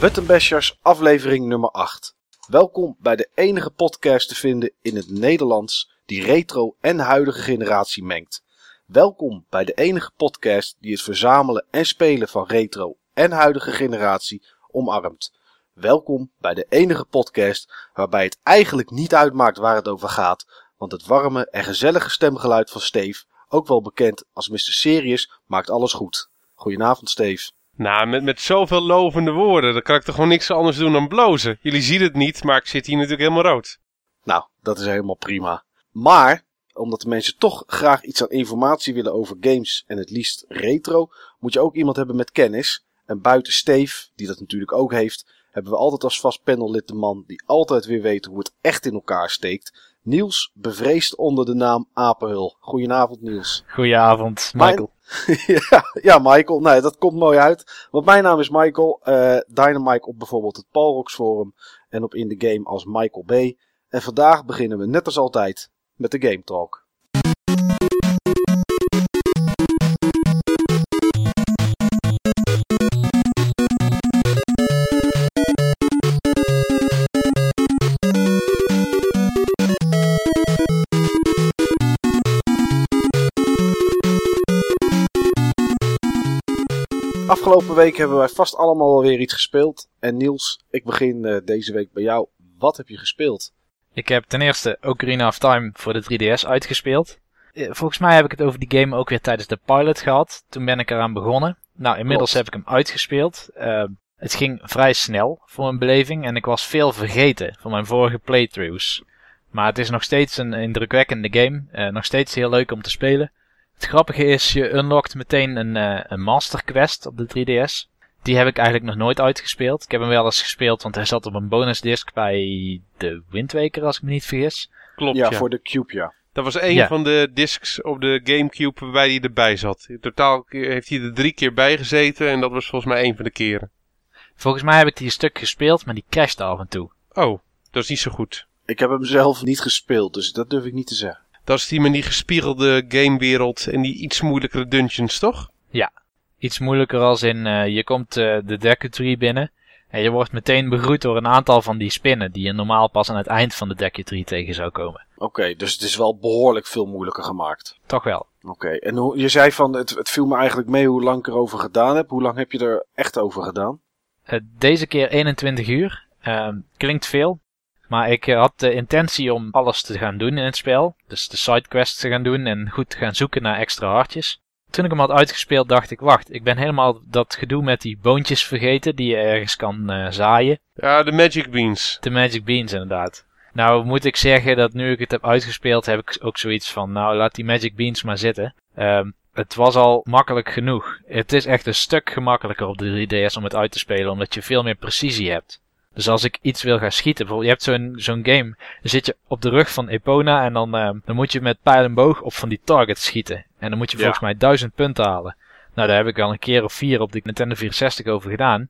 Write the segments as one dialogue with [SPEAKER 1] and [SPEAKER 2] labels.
[SPEAKER 1] Buttonbashers, aflevering nummer 8. Welkom bij de enige podcast te vinden in het Nederlands die retro en huidige generatie mengt. Welkom bij de enige podcast die het verzamelen en spelen van retro en huidige generatie omarmt. Welkom bij de enige podcast waarbij het eigenlijk niet uitmaakt waar het over gaat, want het warme en gezellige stemgeluid van Steve, ook wel bekend als Mr. Serious, maakt alles goed. Goedenavond Steve.
[SPEAKER 2] Nou, met, met zoveel lovende woorden, dan kan ik toch gewoon niks anders doen dan blozen. Jullie zien het niet, maar ik zit hier natuurlijk helemaal rood.
[SPEAKER 1] Nou, dat is helemaal prima. Maar, omdat de mensen toch graag iets aan informatie willen over games en het liefst retro, moet je ook iemand hebben met kennis. En buiten Steve, die dat natuurlijk ook heeft, hebben we altijd als vast panellid de man die altijd weer weet hoe het echt in elkaar steekt. Niels, bevreesd onder de naam Apenhul. Goedenavond Niels.
[SPEAKER 3] Goedenavond, Michael.
[SPEAKER 1] ja, ja, Michael. Nee, dat komt mooi uit. Want mijn naam is Michael. Uh, Dynamite op bijvoorbeeld het Palrox Forum. En op In The Game als Michael B. En vandaag beginnen we net als altijd met de Game Talk. Afgelopen week hebben wij vast allemaal wel weer iets gespeeld. En Niels, ik begin uh, deze week bij jou. Wat heb je gespeeld?
[SPEAKER 3] Ik heb ten eerste Ocarina of Time voor de 3DS uitgespeeld. Eh, volgens mij heb ik het over die game ook weer tijdens de pilot gehad. Toen ben ik eraan begonnen. Nou, inmiddels Klopt. heb ik hem uitgespeeld. Uh, het ging vrij snel voor mijn beleving en ik was veel vergeten van mijn vorige playthroughs. Maar het is nog steeds een indrukwekkende game. Uh, nog steeds heel leuk om te spelen. Het grappige is, je unlockt meteen een, uh, een Master Quest op de 3DS. Die heb ik eigenlijk nog nooit uitgespeeld. Ik heb hem wel eens gespeeld, want hij zat op een bonusdisc bij de Wind Waker, als ik me niet vergis.
[SPEAKER 2] Klopt,
[SPEAKER 1] ja.
[SPEAKER 2] ja.
[SPEAKER 1] voor de Cube, ja.
[SPEAKER 2] Dat was een ja. van de discs op de Gamecube waarbij hij erbij zat. In totaal heeft hij er drie keer bij gezeten en dat was volgens mij een van de keren.
[SPEAKER 3] Volgens mij heb ik die een stuk gespeeld, maar die crashte af en toe.
[SPEAKER 2] Oh, dat is niet zo goed.
[SPEAKER 1] Ik heb hem zelf niet gespeeld, dus dat durf ik niet te zeggen.
[SPEAKER 2] Dat is die met die gespiegelde gamewereld en die iets moeilijkere dungeons, toch?
[SPEAKER 3] Ja, iets moeilijker als in uh, je komt uh, de Deku Tree binnen en je wordt meteen begroet door een aantal van die spinnen die je normaal pas aan het eind van de Deku Tree tegen zou komen.
[SPEAKER 1] Oké, okay, dus het is wel behoorlijk veel moeilijker gemaakt.
[SPEAKER 3] Toch wel.
[SPEAKER 1] Oké, okay. en hoe, je zei van het, het viel me eigenlijk mee hoe lang ik erover gedaan heb. Hoe lang heb je er echt over gedaan?
[SPEAKER 3] Uh, deze keer 21 uur. klinkt veel, maar ik had de intentie om alles te gaan doen in het spel. Dus de sidequests te gaan doen en goed te gaan zoeken naar extra hartjes. Toen ik hem had uitgespeeld dacht ik, wacht, ik ben helemaal dat gedoe met die boontjes vergeten die je ergens kan uh, zaaien.
[SPEAKER 2] Ja, de Magic Beans.
[SPEAKER 3] De Magic Beans inderdaad. Nou moet ik zeggen dat nu ik het heb uitgespeeld heb ik ook zoiets van, nou laat die Magic Beans maar zitten. Um, het was al makkelijk genoeg. Het is echt een stuk gemakkelijker op de 3DS om het uit te spelen, omdat je veel meer precisie hebt. Dus als ik iets wil gaan schieten, bijvoorbeeld je hebt zo'n zo'n game, dan zit je op de rug van Epona en dan, uh, dan moet je met pijl en boog op van die targets schieten. En dan moet je ja. volgens mij duizend punten halen. Nou, daar heb ik al een keer of vier op de Nintendo 64 over gedaan.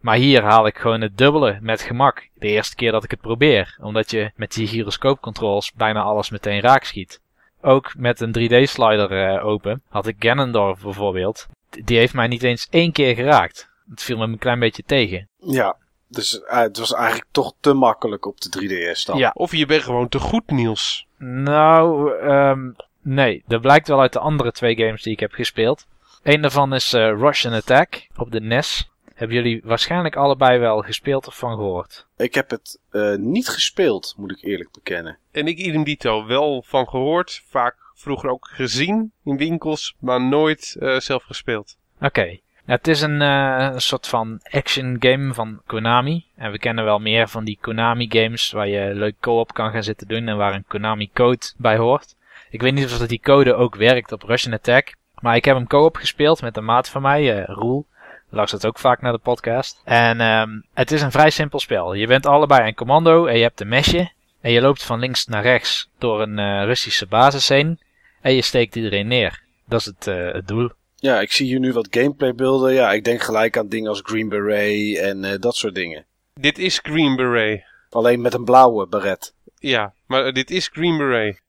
[SPEAKER 3] Maar hier haal ik gewoon het dubbele met gemak. De eerste keer dat ik het probeer. Omdat je met die gyroscoopcontrols bijna alles meteen raak schiet. Ook met een 3D-slider uh, open had ik Ganondorf bijvoorbeeld. Die heeft mij niet eens één keer geraakt. Het viel me een klein beetje tegen.
[SPEAKER 1] Ja, dus uh, het was eigenlijk toch te makkelijk op de 3DS dan.
[SPEAKER 2] Ja. Of je bent gewoon te goed, Niels.
[SPEAKER 3] Nou, um, nee. Dat blijkt wel uit de andere twee games die ik heb gespeeld. Eén daarvan is uh, Russian Attack op de NES. Hebben jullie waarschijnlijk allebei wel gespeeld of van gehoord?
[SPEAKER 1] Ik heb het uh, niet gespeeld, moet ik eerlijk bekennen.
[SPEAKER 2] En ik idem dito wel van gehoord. Vaak vroeger ook gezien in winkels, maar nooit uh, zelf gespeeld.
[SPEAKER 3] Oké. Okay. Ja, het is een, uh, een soort van action game van Konami. En we kennen wel meer van die Konami games waar je leuk co-op kan gaan zitten doen en waar een Konami code bij hoort. Ik weet niet of dat die code ook werkt op Russian Attack. Maar ik heb hem co-op gespeeld met een maat van mij, uh, Roel. Luistert ook vaak naar de podcast. En um, het is een vrij simpel spel. Je bent allebei een commando en je hebt een mesje. En je loopt van links naar rechts door een uh, Russische basis heen. En je steekt iedereen neer. Dat is het, het doel.
[SPEAKER 1] Ja, ik zie hier nu wat gameplaybeelden. Ja, ik denk gelijk aan dingen als Green Beret en uh, dat soort dingen.
[SPEAKER 2] Dit is Green Beret.
[SPEAKER 1] Alleen met een blauwe beret.
[SPEAKER 2] Ja, maar dit is Green Beret.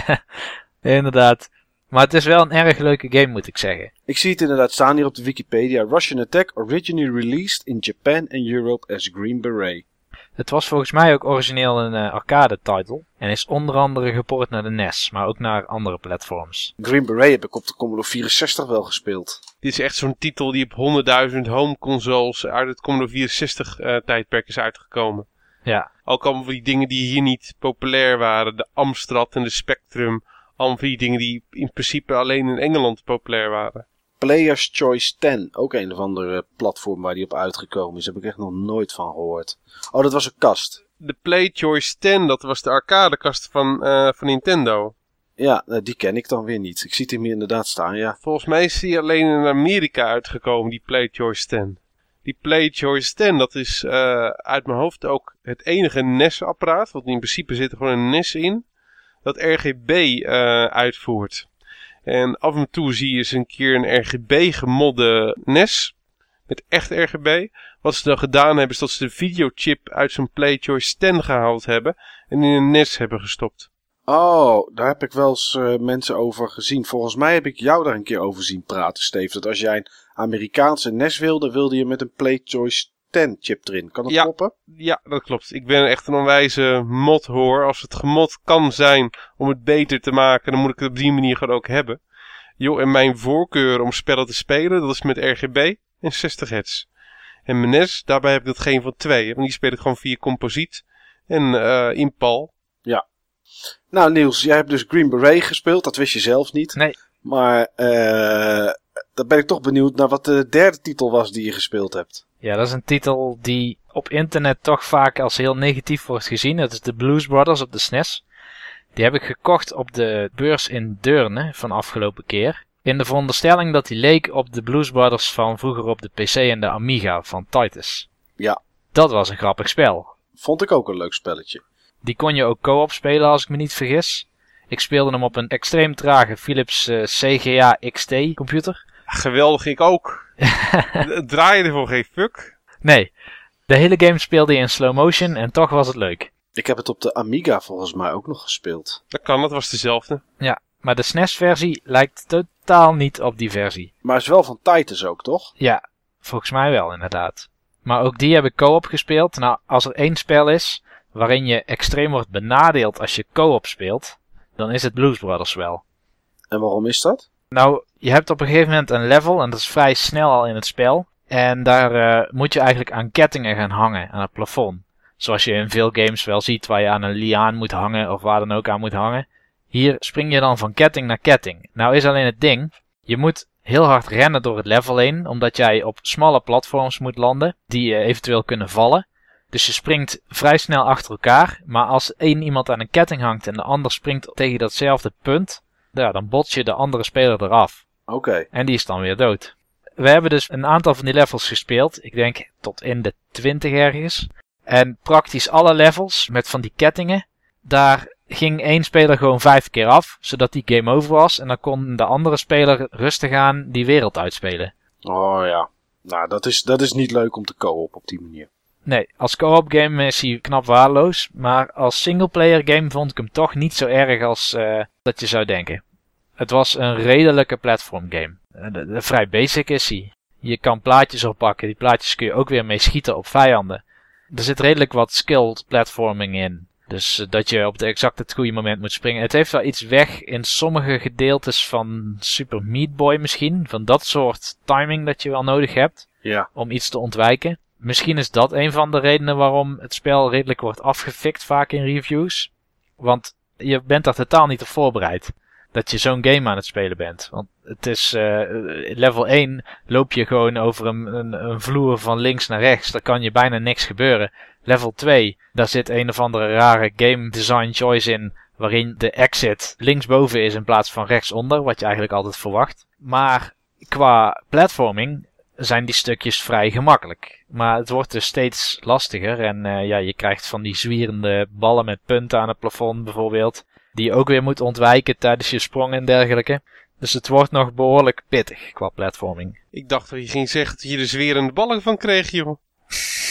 [SPEAKER 3] Inderdaad. Maar het is wel een erg leuke game, moet ik zeggen.
[SPEAKER 1] Ik zie het inderdaad staan hier op de Wikipedia. Russian Attack originally released in Japan and Europe as Green Beret.
[SPEAKER 3] Het was volgens mij ook origineel een uh, arcade-title. En is onder andere geport naar de NES, maar ook naar andere platforms.
[SPEAKER 1] Green Beret heb ik op de Commodore 64 wel gespeeld.
[SPEAKER 2] Dit is echt zo'n titel die op 100.000 home consoles uit het Commodore 64 uh, tijdperk is uitgekomen.
[SPEAKER 3] Ja.
[SPEAKER 2] Ook allemaal van die dingen die hier niet populair waren. De Amstrad en de Spectrum. Allemaal van die dingen die in principe alleen in Engeland populair waren.
[SPEAKER 1] Player's Choice 10, ook een of andere platform waar die op uitgekomen is. Heb ik echt nog nooit van gehoord. Oh, dat was een kast.
[SPEAKER 2] De Play Choice 10, dat was de arcadekast van, uh, van Nintendo.
[SPEAKER 1] Ja, die ken ik dan weer niet. Ik zie hem hier inderdaad staan, ja.
[SPEAKER 2] Volgens mij is die alleen in Amerika uitgekomen, die Play Choice 10. Die Play Choice 10, dat is uh, uit mijn hoofd ook het enige NES-apparaat, want in principe zit er gewoon een NES in, dat RGB uh, uitvoert. En af en toe zie je eens een keer een RGB gemodde NES. Met echt RGB. Wat ze dan gedaan hebben is dat ze de videochip uit zo'n PlayChoice 10 gehaald hebben. En in een NES hebben gestopt.
[SPEAKER 1] Oh, daar heb ik wel eens uh, mensen over gezien. Volgens mij heb ik jou daar een keer over zien praten, Steve. Dat als jij een Amerikaanse NES wilde, wilde je met een PlayChoice 10 chip erin. Kan dat
[SPEAKER 2] ja,
[SPEAKER 1] kloppen?
[SPEAKER 2] Ja, dat klopt. Ik ben echt een onwijze mod hoor. Als het gemod kan zijn om het beter te maken, dan moet ik het op die manier gewoon ook hebben. Joh, en mijn voorkeur om spellen te spelen, dat is met RGB en 60 hertz. En mijn NES, daarbij heb ik dat geen van twee. Want die speel ik gewoon via composiet en uh, Impal.
[SPEAKER 1] Ja. Nou Niels, jij hebt dus Green Beret gespeeld. Dat wist je zelf niet.
[SPEAKER 3] Nee.
[SPEAKER 1] Maar uh, dan ben ik toch benieuwd naar wat de derde titel was die je gespeeld hebt.
[SPEAKER 3] Ja, dat is een titel die op internet toch vaak als heel negatief wordt gezien. Dat is de Blues Brothers op de SNES. Die heb ik gekocht op de beurs in Deurne van afgelopen keer. In de veronderstelling dat die leek op de Blues Brothers van vroeger op de PC en de Amiga van Titus.
[SPEAKER 1] Ja.
[SPEAKER 3] Dat was een grappig spel.
[SPEAKER 1] Vond ik ook een leuk spelletje.
[SPEAKER 3] Die kon je ook co-op spelen als ik me niet vergis. Ik speelde hem op een extreem trage Philips uh, CGA XT computer.
[SPEAKER 2] Geweldig, ik ook. Draai je ervoor geen fuck?
[SPEAKER 3] Nee. De hele game speelde je in slow motion en toch was het leuk.
[SPEAKER 1] Ik heb het op de Amiga volgens mij ook nog gespeeld.
[SPEAKER 2] Dat kan, dat was dezelfde.
[SPEAKER 3] Ja, maar de SNES-versie lijkt totaal niet op die versie.
[SPEAKER 1] Maar is wel van Titus ook, toch?
[SPEAKER 3] Ja, volgens mij wel inderdaad. Maar ook die heb ik co-op gespeeld. Nou, als er één spel is waarin je extreem wordt benadeeld als je co-op speelt, dan is het Blues Brothers wel.
[SPEAKER 1] En waarom is dat?
[SPEAKER 3] Nou, je hebt op een gegeven moment een level en dat is vrij snel al in het spel. En daar uh, moet je eigenlijk aan kettingen gaan hangen, aan het plafond. Zoals je in veel games wel ziet waar je aan een liaan moet hangen of waar dan ook aan moet hangen. Hier spring je dan van ketting naar ketting. Nou is alleen het ding, je moet heel hard rennen door het level heen, omdat jij op smalle platforms moet landen, die eventueel kunnen vallen. Dus je springt vrij snel achter elkaar, maar als één iemand aan een ketting hangt en de ander springt tegen datzelfde punt, ja, dan bots je de andere speler eraf.
[SPEAKER 1] Oké. Okay.
[SPEAKER 3] En die is dan weer dood. We hebben dus een aantal van die levels gespeeld, ik denk tot in de 20 ergens. En praktisch alle levels met van die kettingen, daar ging één speler gewoon vijf keer af, zodat die game over was. En dan kon de andere speler rustig aan die wereld uitspelen.
[SPEAKER 1] Oh ja, nou dat is, dat is niet leuk om te co-op op die manier.
[SPEAKER 3] Nee, als co-op game is hij knap waardeloos. Maar als singleplayer game vond ik hem toch niet zo erg als uh, dat je zou denken. Het was een redelijke platform game. De, de, vrij basic is hij. Je kan plaatjes oppakken, die plaatjes kun je ook weer mee schieten op vijanden. Er zit redelijk wat skilled platforming in. Dus uh, dat je op de exact het goede moment moet springen. Het heeft wel iets weg in sommige gedeeltes van Super Meat Boy misschien. Van dat soort timing dat je wel nodig hebt.
[SPEAKER 1] Ja.
[SPEAKER 3] Om iets te ontwijken. Misschien is dat een van de redenen waarom het spel redelijk wordt afgefikt vaak in reviews. Want je bent daar totaal niet op voorbereid. Dat je zo'n game aan het spelen bent. Want het is uh, level 1 loop je gewoon over een, een, een, vloer van links naar rechts. Daar kan je bijna niks gebeuren. Level 2, daar zit een of andere rare game design choice in. Waarin de exit linksboven is in plaats van rechtsonder. Wat je eigenlijk altijd verwacht. Maar qua platforming zijn die stukjes vrij gemakkelijk. Maar het wordt dus steeds lastiger. En uh, ja, je krijgt van die zwierende ballen met punten aan het plafond bijvoorbeeld. Die je ook weer moet ontwijken tijdens je sprong en dergelijke. Dus het wordt nog behoorlijk pittig qua platforming.
[SPEAKER 2] Ik dacht dat je ging zeggen dat je de zwerende ballen van kreeg, joh.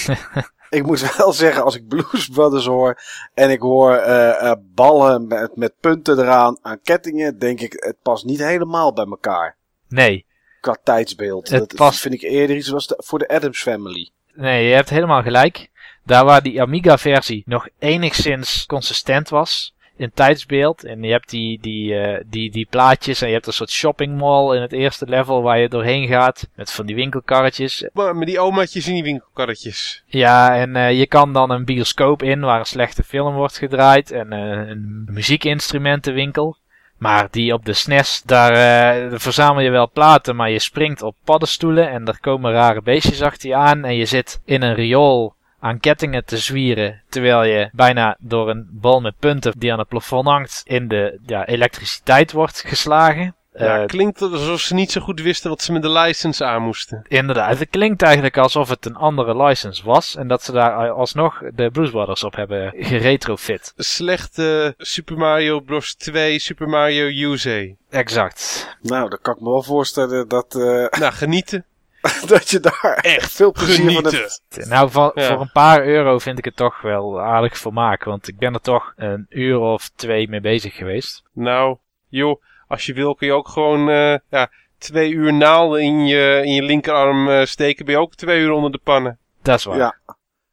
[SPEAKER 1] ik moet wel zeggen, als ik Blues Brothers hoor en ik hoor eh, eh, ballen met, met punten eraan aan kettingen, denk ik, het past niet helemaal bij elkaar.
[SPEAKER 3] Nee,
[SPEAKER 1] Qua tijdsbeeld.
[SPEAKER 3] Het
[SPEAKER 1] dat
[SPEAKER 3] past-
[SPEAKER 1] vind ik eerder iets was voor de Adams Family.
[SPEAKER 3] nee, je hebt helemaal gelijk. Daar waar die Amiga-versie nog enigszins consistent was in tijdsbeeld. En je hebt die, die, eh, die, die plaatjes en je hebt een soort shopping mall in het eerste level waar je doorheen gaat. Met van die winkelkarretjes.
[SPEAKER 2] Maar met die omaatjes in die winkelkarretjes.
[SPEAKER 3] Ja, en eh, je kan dan een bioscoop in waar een slechte film wordt gedraaid. En eh, een muziekinstrumentenwinkel. Maar die op de SNES, daar eh, verzamel je wel platen, maar je springt op paddenstoelen en er komen rare beestjes achter je aan. En je zit in een riool aan kettingen te zwieren, terwijl je bijna door een bal met punten die aan het plafond hangt in de ja, elektriciteit wordt geslagen.
[SPEAKER 2] Ja,
[SPEAKER 3] Eh,
[SPEAKER 2] klinkt alsof ze niet zo goed wisten wat ze met de license aan moesten.
[SPEAKER 3] Inderdaad, het klinkt eigenlijk alsof het een andere license was en dat ze daar alsnog de Blues Brothers op hebben geretrofit.
[SPEAKER 2] Slechte Super Mario Bros. 2, Super Mario USA.
[SPEAKER 3] Exact.
[SPEAKER 1] Nou, dan kan ik me wel voorstellen dat, eh,
[SPEAKER 2] Nou, genieten.
[SPEAKER 1] dat je daar echt veel plezier van
[SPEAKER 2] Genieten.
[SPEAKER 1] hebt.
[SPEAKER 3] Nou, voor,
[SPEAKER 2] Ja.
[SPEAKER 3] voor een paar euro vind ik het toch wel aardig vermaak, want ik ben er toch een uur of twee mee bezig geweest.
[SPEAKER 2] Nou, joh, als je wil kun je ook gewoon eh, ja, twee uur naalden in je, in je linkerarm eh, steken. Ben je ook twee uur onder de pannen.
[SPEAKER 3] Dat is waar.
[SPEAKER 1] Ja.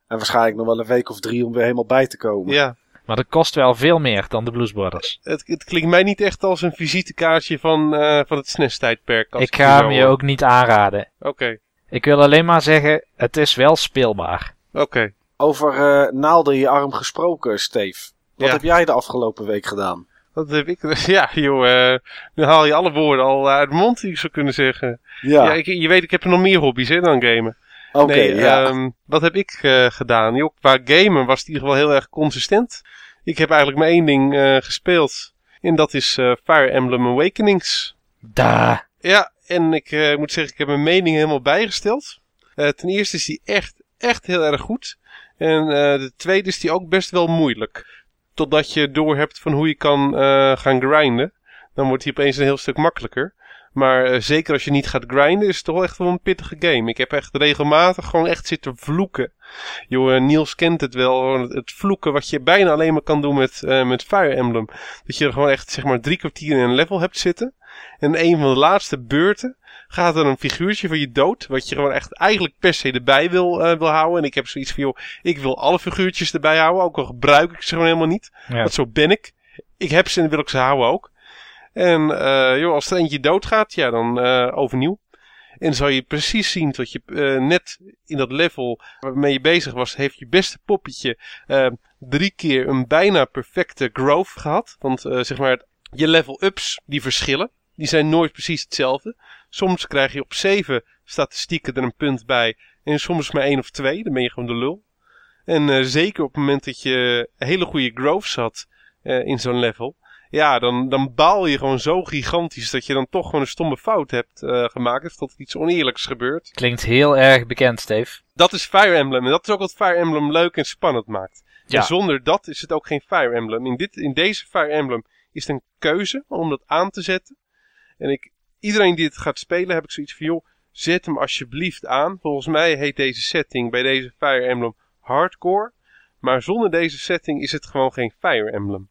[SPEAKER 1] En waarschijnlijk nog wel een week of drie om weer helemaal bij te komen.
[SPEAKER 2] Ja,
[SPEAKER 3] Maar dat kost wel veel meer dan de Blues Brothers.
[SPEAKER 2] het, het klinkt mij niet echt als een visitekaartje van, eh, van het SNES-tijdperk. als
[SPEAKER 3] ik
[SPEAKER 2] het
[SPEAKER 3] ga hem je ook niet aanraden.
[SPEAKER 2] Oké,
[SPEAKER 3] Ik wil alleen maar zeggen, het is wel speelbaar.
[SPEAKER 2] oké.
[SPEAKER 1] Over eh, naalden in je arm gesproken, Steve. Wat
[SPEAKER 2] Ja.
[SPEAKER 1] heb jij de afgelopen week gedaan?
[SPEAKER 2] Wat heb ik... Ja, joh, eh, nu haal je alle woorden al uit de mond, die ik zou kunnen zeggen.
[SPEAKER 1] Ja,
[SPEAKER 2] Ja, ik, je weet, ik heb nog meer hobby's hè, dan gamen.
[SPEAKER 1] oké.
[SPEAKER 2] nee,
[SPEAKER 1] ja.
[SPEAKER 2] ehm, wat heb ik eh, gedaan? Joh, qua gamen was het in ieder geval heel erg consistent. Ik heb eigenlijk maar één ding eh, gespeeld. En dat is eh, Fire Emblem Awakenings.
[SPEAKER 3] Da.
[SPEAKER 2] Ja, en ik eh, moet zeggen, ik heb mijn mening helemaal bijgesteld. Eh, ten eerste is die echt, echt heel erg goed. En eh, de tweede is die ook best wel moeilijk. Totdat je doorhebt van hoe je kan eh, gaan grinden. Dan wordt die opeens een heel stuk makkelijker. Maar eh, zeker als je niet gaat grinden, is het toch echt wel een pittige game. Ik heb echt regelmatig gewoon echt zitten vloeken. Joh, eh, Niels kent het wel. Het, vloeken wat je bijna alleen maar kan doen met, met Fire Emblem. Dat je er gewoon echt zeg maar drie kwartier in een level hebt zitten. En een van de laatste beurten gaat er een figuurtje van je dood. Wat je gewoon echt eigenlijk per se erbij wil, eh, wil houden. En ik heb zoiets van, joh, ik wil alle figuurtjes erbij houden. Ook al gebruik ik ze gewoon helemaal niet.
[SPEAKER 3] Ja.
[SPEAKER 2] Want zo ben ik. Ik heb ze en wil ik ze houden ook. En eh, joh, als er eentje doodgaat, ja, dan eh, overnieuw. En dan zal je precies zien dat je eh, net in dat level waarmee je bezig was, heeft je beste poppetje drie keer een bijna perfecte growth gehad. Want eh, zeg maar, je level-ups die verschillen. Die zijn nooit precies hetzelfde. Soms krijg je op zeven statistieken er een punt bij. En soms maar één of twee. Dan ben je gewoon de lul. En eh, zeker op het moment dat je hele goede growths had eh, in zo'n level. Ja, dan, dan baal je gewoon zo gigantisch dat je dan toch gewoon een stomme fout hebt eh, gemaakt. Of dat er iets oneerlijks gebeurt.
[SPEAKER 3] Klinkt heel erg bekend, Steve.
[SPEAKER 2] Dat is Fire Emblem. En dat is ook wat Fire Emblem leuk en spannend maakt.
[SPEAKER 3] Ja.
[SPEAKER 2] En zonder dat is het ook geen Fire Emblem. In, dit, in deze Fire Emblem is het een keuze om dat aan te zetten. En ik, iedereen die het gaat spelen, heb ik zoiets van, joh, zet hem alsjeblieft aan. Volgens mij heet deze setting bij deze Fire Emblem hardcore. Maar zonder deze setting is het gewoon geen Fire Emblem.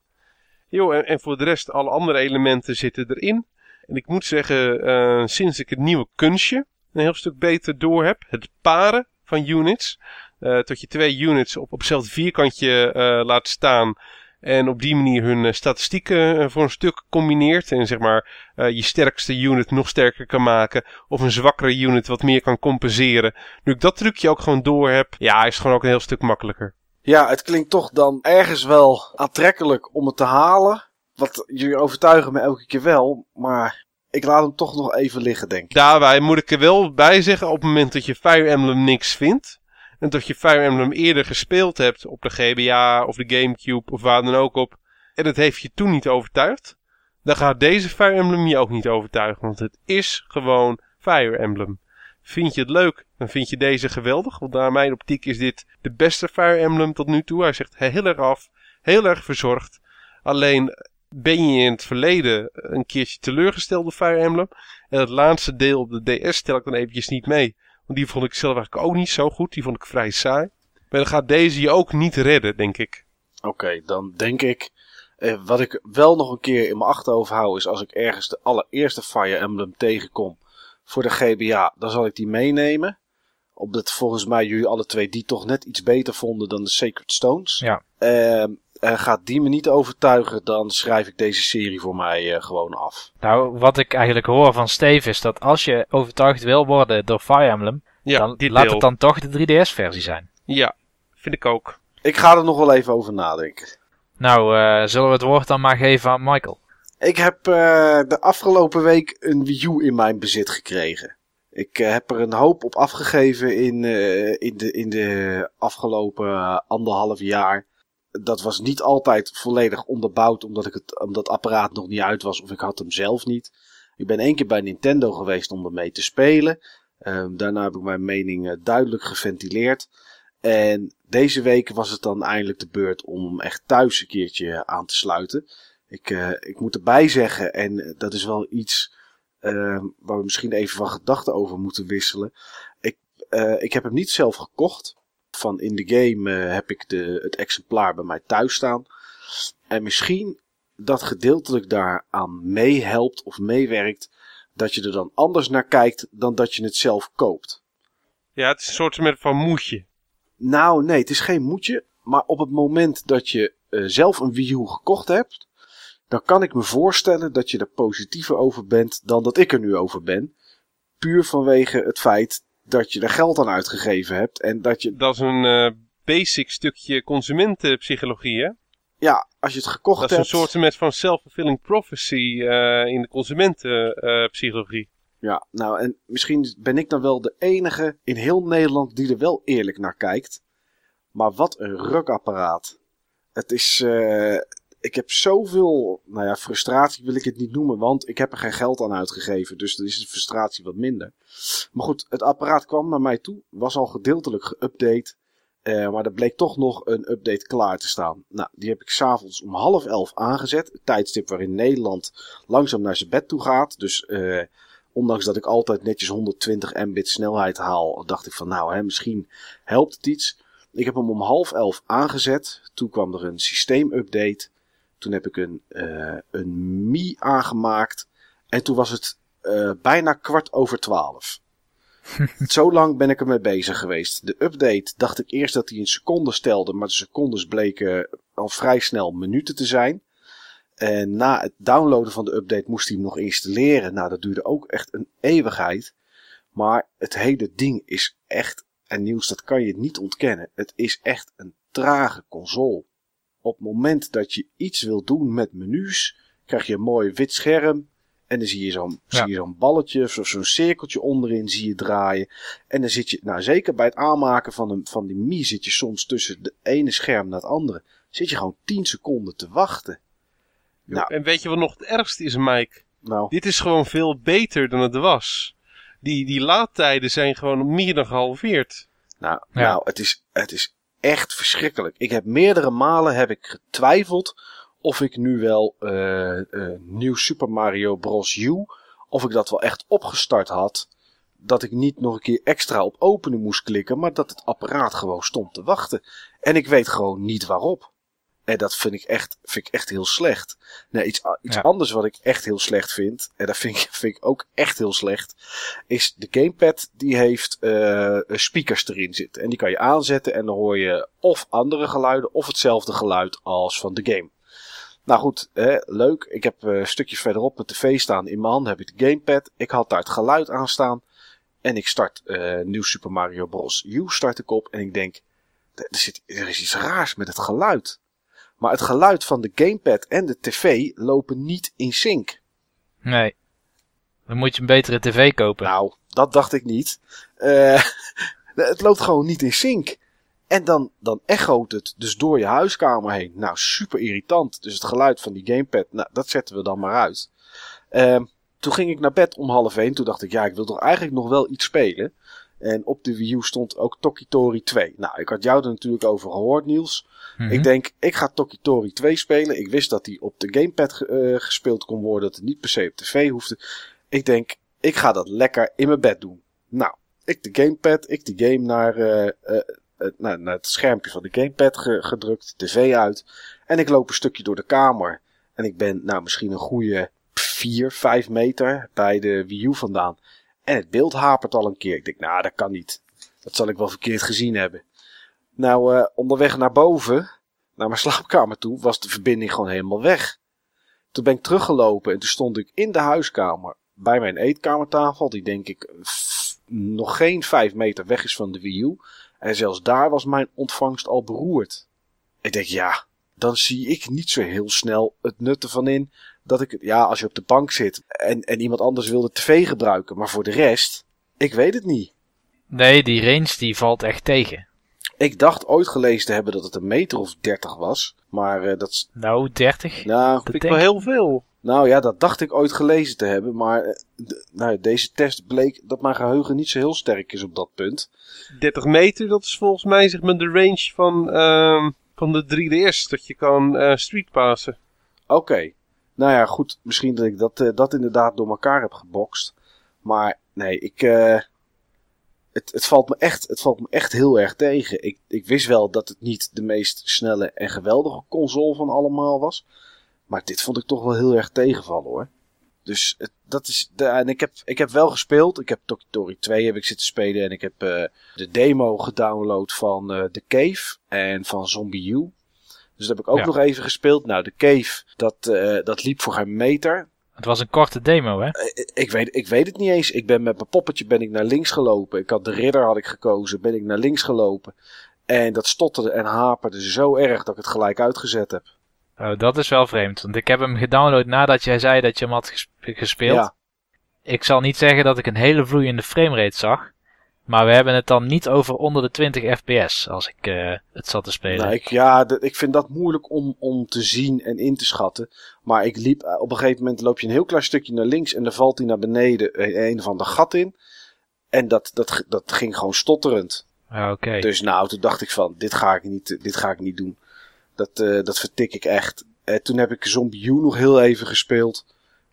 [SPEAKER 2] En, en voor de rest, alle andere elementen zitten erin. En ik moet zeggen, eh, sinds ik het nieuwe kunstje een heel stuk beter door heb, het paren van units, eh dat je twee units op, op hetzelfde vierkantje eh, laat staan en op die manier hun eh, statistieken eh, voor een stuk combineert. En zeg maar eh, je sterkste unit nog sterker kan maken. Of een zwakkere unit wat meer kan compenseren. Nu ik dat trucje ook gewoon door heb, ja, is het gewoon ook een heel stuk makkelijker.
[SPEAKER 1] Ja, het klinkt toch dan ergens wel aantrekkelijk om het te halen. Wat jullie overtuigen me elke keer wel, maar ik laat hem toch nog even liggen, denk ik.
[SPEAKER 2] Daarbij moet ik er wel bij zeggen, op het moment dat je Fire Emblem niks vindt. En dat je Fire Emblem eerder gespeeld hebt op de GBA of de Gamecube of waar dan ook op. En het heeft je toen niet overtuigd. Dan gaat deze Fire Emblem je ook niet overtuigen. Want het is gewoon Fire Emblem. Vind je het leuk, dan vind je deze geweldig. Want naar mijn optiek is dit de beste Fire Emblem tot nu toe. Hij zegt heel erg af, heel erg verzorgd. Alleen ben je in het verleden een keertje teleurgesteld door Fire Emblem. En het laatste deel op de DS stel ik dan eventjes niet mee. Want die vond ik zelf eigenlijk ook niet zo goed. Die vond ik vrij saai. Maar dan gaat deze je ook niet redden, denk ik.
[SPEAKER 1] Oké, dan denk ik. Eh, wat ik wel nog een keer in mijn achterhoofd hou, is als ik ergens de allereerste Fire Emblem tegenkom voor de GBA, dan zal ik die meenemen. Omdat volgens mij jullie alle twee die toch net iets beter vonden dan de Sacred Stones.
[SPEAKER 3] Ja.
[SPEAKER 1] Ehm, en gaat die me niet overtuigen, dan schrijf ik deze serie voor mij eh, gewoon af.
[SPEAKER 3] Nou, wat ik eigenlijk hoor van Steve is dat als je overtuigd wil worden door Fire Emblem,
[SPEAKER 2] Ja,
[SPEAKER 3] dan laat
[SPEAKER 2] deel.
[SPEAKER 3] het dan toch de 3DS-versie zijn.
[SPEAKER 2] Ja, vind ik ook.
[SPEAKER 1] Ik ga er nog wel even over nadenken.
[SPEAKER 3] Nou, eh, zullen we het woord dan maar geven aan Michael?
[SPEAKER 1] Ik heb eh, de afgelopen week een Wii U in mijn bezit gekregen. Ik heb er een hoop op afgegeven in, eh, in, de, in de afgelopen anderhalf jaar. Dat was niet altijd volledig onderbouwd, omdat, ik het, omdat apparaat nog niet uit was of ik had hem zelf niet. Ik ben één keer bij Nintendo geweest om ermee te spelen. Ehm, daarna heb ik mijn mening eh, duidelijk geventileerd. En deze week was het dan eindelijk de beurt om echt thuis een keertje aan te sluiten. Ik, eh, ik moet erbij zeggen, en dat is wel iets eh, waar we misschien even van gedachten over moeten wisselen. Ik, eh, ik heb hem niet zelf gekocht. Van in de game eh, heb ik de, het exemplaar bij mij thuis staan. En misschien dat gedeeltelijk daaraan meehelpt of meewerkt. Dat je er dan anders naar kijkt dan dat je het zelf koopt.
[SPEAKER 2] Ja, het is een soort van moedje.
[SPEAKER 1] Nou, nee, het is geen moedje. Maar op het moment dat je eh, zelf een Wii U gekocht hebt, dan kan ik me voorstellen dat je er positiever over bent dan dat ik er nu over ben. Puur vanwege het feit dat je er geld aan uitgegeven hebt en dat je,
[SPEAKER 2] Dat is een eh, basic stukje consumentenpsychologie, hè?
[SPEAKER 1] ja, als je het gekocht
[SPEAKER 2] Dat is een
[SPEAKER 1] hebt.
[SPEAKER 2] soort met van self-fulfilling prophecy eh, in de consumentenpsychologie.
[SPEAKER 1] Ja, nou, en misschien ben ik dan wel de enige in heel Nederland die er wel eerlijk naar kijkt. Maar wat een rukapparaat. Het is. eh, ik heb zoveel. Nou ja, frustratie wil ik het niet noemen, want ik heb er geen geld aan uitgegeven. Dus dan is de frustratie wat minder. Maar goed, het apparaat kwam naar mij toe. Was al gedeeltelijk geüpdate. eh, maar er bleek toch nog een update klaar te staan. Nou, die heb ik s'avonds om half elf aangezet. Het tijdstip waarin Nederland langzaam naar zijn bed toe gaat. Dus eh, ondanks dat ik altijd netjes 120 mbit snelheid haal, dacht ik van nou, hè, misschien helpt het iets. Ik heb hem om half elf aangezet. Toen kwam er een systeemupdate. Toen heb ik een, eh een Mi aangemaakt. En toen was het eh, bijna kwart over twaalf. Zo lang ben ik ermee bezig geweest. De update dacht ik eerst dat hij in seconden stelde, maar de secondes bleken al vrij snel minuten te zijn. En na het downloaden van de update moest hij hem nog installeren. Nou, dat duurde ook echt een eeuwigheid. Maar het hele ding is echt, en nieuws, dat kan je niet ontkennen. Het is echt een trage console. Op het moment dat je iets wil doen met menus, krijg je een mooi wit scherm. En dan zie je zo'n
[SPEAKER 3] Ja.
[SPEAKER 1] zie je zo'n balletje of zo'n cirkeltje onderin zie je draaien. En dan zit je, nou zeker bij het aanmaken van, een, van die Mi zit je soms tussen de ene scherm naar het andere. Zit je gewoon 10 seconden te wachten. Nou.
[SPEAKER 2] En weet je wat nog het ergste is, Mike?
[SPEAKER 1] Nou,
[SPEAKER 2] Dit is gewoon veel beter dan het was. Die, die laadtijden zijn gewoon meer dan gehalveerd.
[SPEAKER 1] Nou,
[SPEAKER 3] Ja.
[SPEAKER 1] nou het, is, het is echt verschrikkelijk. Ik heb meerdere malen heb ik getwijfeld of ik nu wel eh eh, nieuw Super Mario Bros. U, of ik dat wel echt opgestart had. Dat ik niet nog een keer extra op openen moest klikken, maar dat het apparaat gewoon stond te wachten. En ik weet gewoon niet waarop. En dat vind ik echt, vind ik echt heel slecht. Nee, iets, iets
[SPEAKER 3] Ja.
[SPEAKER 1] anders wat ik echt heel slecht vind, en dat vind ik, vind ik ook echt heel slecht, is de gamepad die heeft eh, speakers erin zitten. En die kan je aanzetten en dan hoor je of andere geluiden of hetzelfde geluid als van de game. Nou goed, hè, leuk. Ik heb eh, een stukje verderop mijn tv staan. In mijn hand heb ik de gamepad. Ik had daar het geluid aan staan. En ik start eh, nieuw Super Mario Bros. U start ik op en ik denk, er, zit, er is iets raars met het geluid. Maar het geluid van de gamepad en de tv lopen niet in sync.
[SPEAKER 3] Nee. Dan moet je een betere tv kopen.
[SPEAKER 1] Nou, dat dacht ik niet. Eh, het loopt gewoon niet in sync. En dan, dan echoot het dus door je huiskamer heen. Nou, super irritant. Dus het geluid van die gamepad, nou, dat zetten we dan maar uit. Ehm, toen ging ik naar bed om half één. Toen dacht ik, ja, ik wil toch eigenlijk nog wel iets spelen. En op de Wii U stond ook Tokitori 2. Nou, ik had jou er natuurlijk over gehoord, Niels.
[SPEAKER 3] Mhm.
[SPEAKER 1] Ik denk, ik ga Tokitori 2 spelen. Ik wist dat die op de gamepad ge- eh, gespeeld kon worden. Dat het niet per se op tv hoefde. Ik denk, ik ga dat lekker in mijn bed doen. Nou, ik de gamepad, ik de game naar, eh, eh, uh, naar, naar, het schermpje van de gamepad ge, gedrukt, tv uit. En ik loop een stukje door de kamer. En ik ben nou misschien een goede 4, 5 meter bij de Wii U vandaan. En het beeld hapert al een keer. Ik denk, nou, dat kan niet. Dat zal ik wel verkeerd gezien hebben. Nou, uh, onderweg naar boven, naar mijn slaapkamer toe, was de verbinding gewoon helemaal weg. Toen ben ik teruggelopen en toen stond ik in de huiskamer bij mijn eetkamertafel, die denk ik nog geen 5 meter weg is van de Wii U. En zelfs daar was mijn ontvangst al beroerd. Ik denk, ja, dan zie ik niet zo heel snel het nut ervan in dat ik, ja, als je op de bank zit en, en iemand anders wil de tv gebruiken, maar voor de rest, ik weet het niet.
[SPEAKER 3] Nee, die range die valt echt tegen.
[SPEAKER 1] Ik dacht ooit gelezen te hebben dat het een meter of 30 was, maar uh, dat.
[SPEAKER 3] Nou, 30?
[SPEAKER 1] Nou,
[SPEAKER 2] dat vind ik wel heel veel.
[SPEAKER 1] Nou ja, dat dacht ik ooit gelezen te hebben, maar uh, nou, deze test bleek dat mijn geheugen niet zo heel sterk is op dat punt.
[SPEAKER 2] 30 meter, dat is volgens mij zeg maar de range van, uh, van de 3DS, dat je kan uh, streetpassen.
[SPEAKER 1] Oké. Okay. Nou ja, goed, misschien dat ik dat, dat inderdaad door elkaar heb gebokst. Maar nee, ik, het, het, valt me echt, het valt me echt heel erg tegen. Ik, ik wist wel dat het niet de meest snelle en geweldige console van allemaal was. Maar dit vond ik toch wel heel erg tegenvallen hoor. Dus het, dat is. En ik heb, ik heb wel gespeeld. Ik heb Story 2 heb ik zitten spelen. En ik heb uh, de demo gedownload van The Cave en van Zombie U. Dus dat heb ik ook ja. nog even gespeeld. Nou, The Cave, dat, uh, dat liep voor geen meter.
[SPEAKER 3] Het was een korte demo, hè?
[SPEAKER 1] Ik weet, ik weet het niet eens. Ik ben met mijn poppetje ben ik naar links gelopen. Ik had de ridder had ik gekozen. Ben ik naar links gelopen. En dat stotterde en haperde zo erg dat ik het gelijk uitgezet heb.
[SPEAKER 3] Oh, dat is wel vreemd. Want ik heb hem gedownload nadat jij zei dat je hem had gespeeld. Ja. Ik zal niet zeggen dat ik een hele vloeiende framerate zag. Maar we hebben het dan niet over onder de 20 fps als ik uh, het zat te spelen.
[SPEAKER 1] Nou, ik, ja, de, ik vind dat moeilijk om, om te zien en in te schatten. Maar ik liep, uh, op een gegeven moment loop je een heel klein stukje naar links en dan valt hij naar beneden een, een van de gat in. En dat, dat, dat ging gewoon stotterend.
[SPEAKER 3] Okay.
[SPEAKER 1] Dus nou, toen dacht ik van, dit ga ik niet, dit ga ik niet doen. Dat, uh, dat vertik ik echt. En toen heb ik Zombie U nog heel even gespeeld.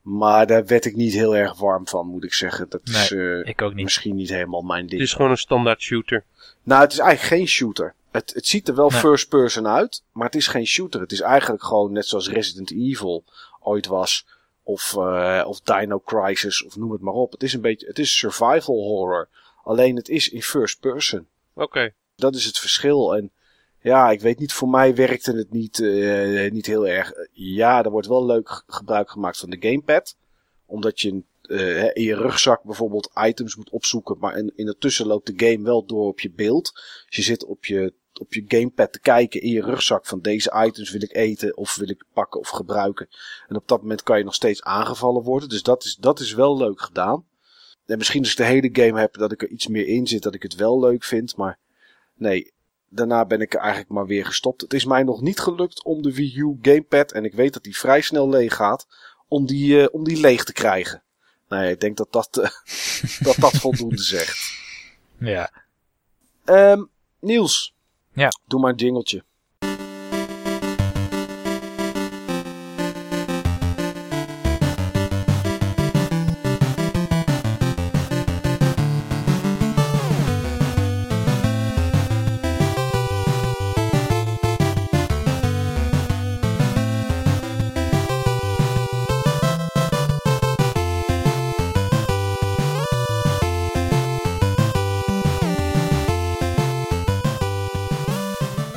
[SPEAKER 1] Maar daar werd ik niet heel erg warm van, moet ik zeggen. Dat is uh,
[SPEAKER 3] ik ook niet.
[SPEAKER 1] misschien niet helemaal mijn ding.
[SPEAKER 2] Het is gewoon een standaard shooter.
[SPEAKER 1] Nou, het is eigenlijk geen shooter. Het, het ziet er wel nee. first person uit, maar het is geen shooter. Het is eigenlijk gewoon net zoals Resident Evil ooit was. Of, uh, of Dino Crisis, of noem het maar op. Het is een beetje, het is survival horror. Alleen het is in first person.
[SPEAKER 2] Oké. Okay.
[SPEAKER 1] Dat is het verschil. En ja, ik weet niet, voor mij werkte het niet, uh, niet heel erg. Ja, er wordt wel leuk gebruik gemaakt van de gamepad. Omdat je uh, in je rugzak bijvoorbeeld items moet opzoeken. Maar in, in tussen loopt de game wel door op je beeld. Dus je zit op je, op je gamepad te kijken in je rugzak van deze items wil ik eten of wil ik pakken of gebruiken. En op dat moment kan je nog steeds aangevallen worden. Dus dat is, dat is wel leuk gedaan. En misschien als ik de hele game heb dat ik er iets meer in zit dat ik het wel leuk vind. Maar nee, daarna ben ik er eigenlijk maar weer gestopt. Het is mij nog niet gelukt om de Wii U gamepad, en ik weet dat die vrij snel leeg gaat, om die, uh, om die leeg te krijgen. Nou ja, ik denk dat dat, uh, dat, dat voldoende zegt.
[SPEAKER 3] Ja.
[SPEAKER 1] Um, Niels.
[SPEAKER 3] Ja.
[SPEAKER 1] Doe maar een jingeltje.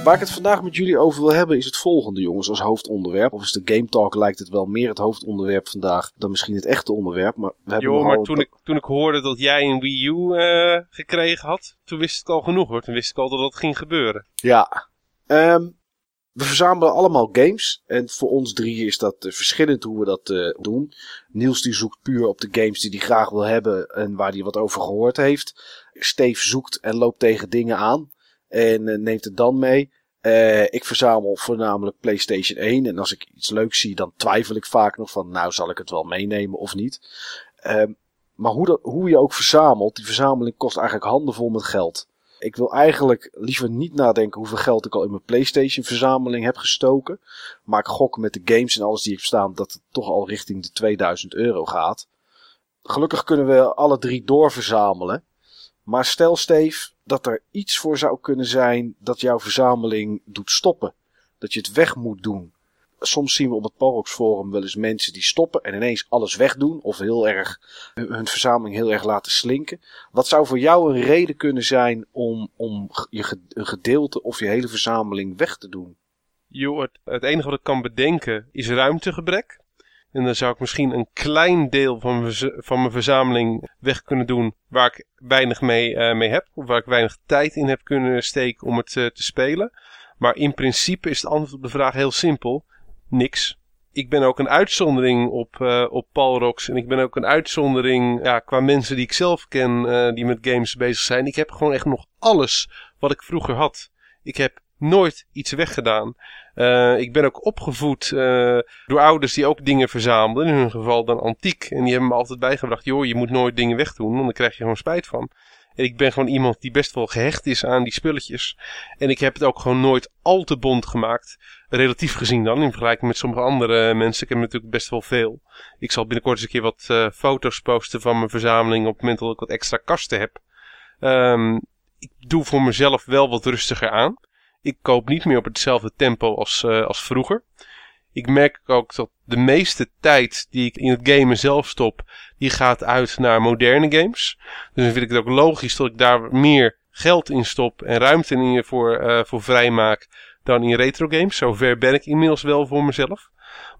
[SPEAKER 1] Waar ik het vandaag met jullie over wil hebben is het volgende, jongens, als hoofdonderwerp. Of is de Game Talk lijkt het wel meer het hoofdonderwerp vandaag dan misschien het echte onderwerp. Maar we hebben
[SPEAKER 2] jo, maar toen ik, toen ik hoorde dat jij een Wii U uh, gekregen had, toen wist ik al genoeg hoor. Toen wist ik al dat dat ging gebeuren.
[SPEAKER 1] Ja. Um, we verzamelen allemaal games. En voor ons drie is dat uh, verschillend hoe we dat uh, doen. Niels die zoekt puur op de games die hij graag wil hebben en waar hij wat over gehoord heeft. Steve zoekt en loopt tegen dingen aan. En neemt het dan mee. Uh, ik verzamel voornamelijk PlayStation 1. En als ik iets leuks zie, dan twijfel ik vaak nog van, nou zal ik het wel meenemen of niet. Uh, maar hoe, hoe je ook verzamelt, die verzameling kost eigenlijk handenvol met geld. Ik wil eigenlijk liever niet nadenken hoeveel geld ik al in mijn PlayStation verzameling heb gestoken. Maar ik gok met de games en alles die ik staan dat het toch al richting de 2000 euro gaat. Gelukkig kunnen we alle drie doorverzamelen. Maar stel Steve, dat er iets voor zou kunnen zijn dat jouw verzameling doet stoppen. Dat je het weg moet doen. Soms zien we op het Parox Forum wel eens mensen die stoppen en ineens alles wegdoen. Of heel erg hun verzameling heel erg laten slinken. Wat zou voor jou een reden kunnen zijn om, om je, een gedeelte of je hele verzameling weg te doen?
[SPEAKER 2] Jo, het, het enige wat ik kan bedenken is ruimtegebrek. En dan zou ik misschien een klein deel van mijn, van mijn verzameling weg kunnen doen waar ik weinig mee, uh, mee heb. Of waar ik weinig tijd in heb kunnen steken om het uh, te spelen. Maar in principe is het antwoord op de vraag heel simpel. Niks. Ik ben ook een uitzondering op, uh, op Palrox. En ik ben ook een uitzondering ja, qua mensen die ik zelf ken die met games bezig zijn. Ik heb gewoon echt nog alles wat ik vroeger had. Ik heb nooit iets weggedaan. Uh, ik ben ook opgevoed uh, door ouders die ook dingen verzamelden. In hun geval dan antiek. En die hebben me altijd bijgebracht. joh, je moet nooit dingen wegdoen. Want dan krijg je gewoon spijt van. En ik ben gewoon iemand die best wel gehecht is aan die spulletjes. En ik heb het ook gewoon nooit al te bond gemaakt. Relatief gezien dan. In vergelijking met sommige andere mensen. Ik heb natuurlijk best wel veel. Ik zal binnenkort eens een keer wat uh, foto's posten van mijn verzameling. Op het moment dat ik wat extra kasten heb. Um, ik doe voor mezelf wel wat rustiger aan. Ik koop niet meer op hetzelfde tempo als, uh, als vroeger. Ik merk ook dat de meeste tijd die ik in het gamen zelf stop, die gaat uit naar moderne games. Dus dan vind ik het ook logisch dat ik daar meer geld in stop en ruimte in voor, uh, voor vrijmaak dan in retro games. Zover ben ik inmiddels wel voor mezelf.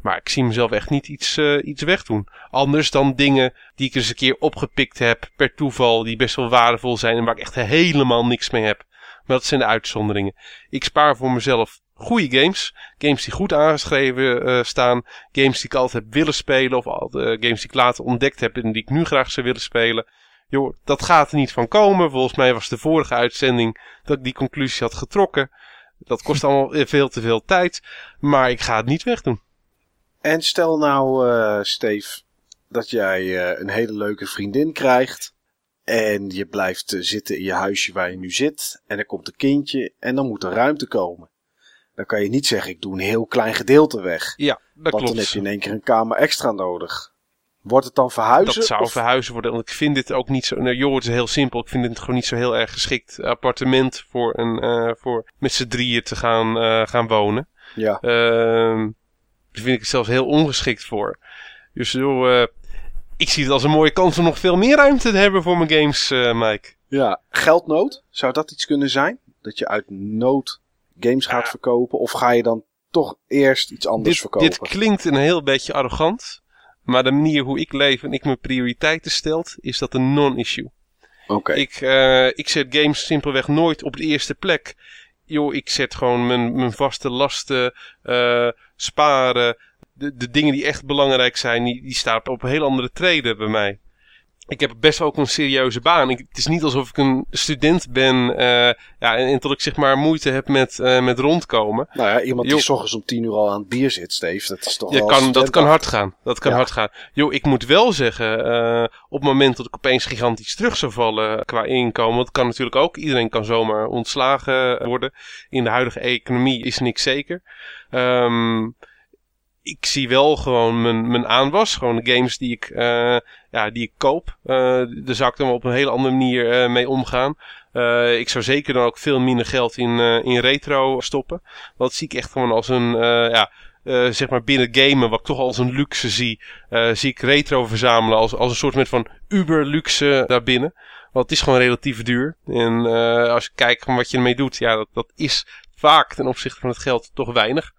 [SPEAKER 2] Maar ik zie mezelf echt niet iets, uh, iets wegdoen. Anders dan dingen die ik eens een keer opgepikt heb per toeval, die best wel waardevol zijn en waar ik echt helemaal niks mee heb. Maar dat zijn de uitzonderingen. Ik spaar voor mezelf goede games. Games die goed aangeschreven uh, staan. Games die ik altijd heb willen spelen. Of al de games die ik later ontdekt heb en die ik nu graag zou willen spelen. Joh, dat gaat er niet van komen. Volgens mij was de vorige uitzending dat ik die conclusie had getrokken. Dat kost allemaal veel te veel tijd. Maar ik ga het niet wegdoen.
[SPEAKER 1] En stel nou, uh, Steve, dat jij een hele leuke vriendin krijgt. En je blijft eh, zitten in je huisje waar je nu zit. En er komt een kindje en dan moet er ruimte komen. Dan kan je niet zeggen, ik doe een heel klein gedeelte weg.
[SPEAKER 2] Ja, dat
[SPEAKER 1] want
[SPEAKER 2] klopt.
[SPEAKER 1] dan heb je in één keer een kamer extra nodig. Wordt het dan verhuizen?
[SPEAKER 2] Dat zou
[SPEAKER 1] of?
[SPEAKER 2] verhuizen worden. Want ik vind dit ook niet zo... Nou, joh, het is heel simpel. Ik vind het gewoon niet zo heel erg geschikt appartement voor, een, uh, voor met z'n drieën te gaan, uh, gaan wonen.
[SPEAKER 1] Ja.
[SPEAKER 2] Uh, daar vind ik het zelfs heel ongeschikt voor. Dus joh, ik zie het als een mooie kans om nog veel meer ruimte te hebben voor mijn games, uh, Mike.
[SPEAKER 1] Ja, geldnood, zou dat iets kunnen zijn? Dat je uit nood games gaat ja. verkopen? Of ga je dan toch eerst iets anders
[SPEAKER 2] dit,
[SPEAKER 1] verkopen?
[SPEAKER 2] Dit klinkt een heel beetje arrogant. Maar de manier hoe ik leef en ik mijn prioriteiten stel, is dat een non-issue.
[SPEAKER 1] Oké. Okay.
[SPEAKER 2] Ik, uh, ik zet games simpelweg nooit op de eerste plek. Joh, ik zet gewoon mijn, mijn vaste lasten, uh, sparen, de, de dingen die echt belangrijk zijn, die, die staan op een heel andere treden bij mij. Ik heb best wel ook een serieuze baan. Ik, het is niet alsof ik een student ben uh, ja, en, en tot ik zeg maar moeite heb met, uh, met rondkomen.
[SPEAKER 1] Nou ja, iemand die s ochtends om tien uur al aan het bier zit, Steve, dat is toch
[SPEAKER 2] ja, kan, Dat kan hard gaan. Dat kan ja. hard gaan. Jo, ik moet wel zeggen, uh, op het moment dat ik opeens gigantisch terug zou vallen qua inkomen, want dat kan natuurlijk ook. Iedereen kan zomaar ontslagen worden. In de huidige economie is niks zeker. Um, ik zie wel gewoon mijn, mijn aanwas. Gewoon de games die ik, uh, ja, die ik koop. Uh, daar zou ik dan op een hele andere manier uh, mee omgaan. Ik zou zeker dan ook veel minder geld in, in retro stoppen. Want dat zie ik echt gewoon als een, ja, zeg maar binnen gamen, wat ik toch als een luxe zie. zie ik retro verzamelen als, als een soort met van uber luxe daarbinnen. Want het is gewoon relatief duur. En als je kijkt wat je ermee doet, ja, dat, dat is vaak ten opzichte van het geld toch weinig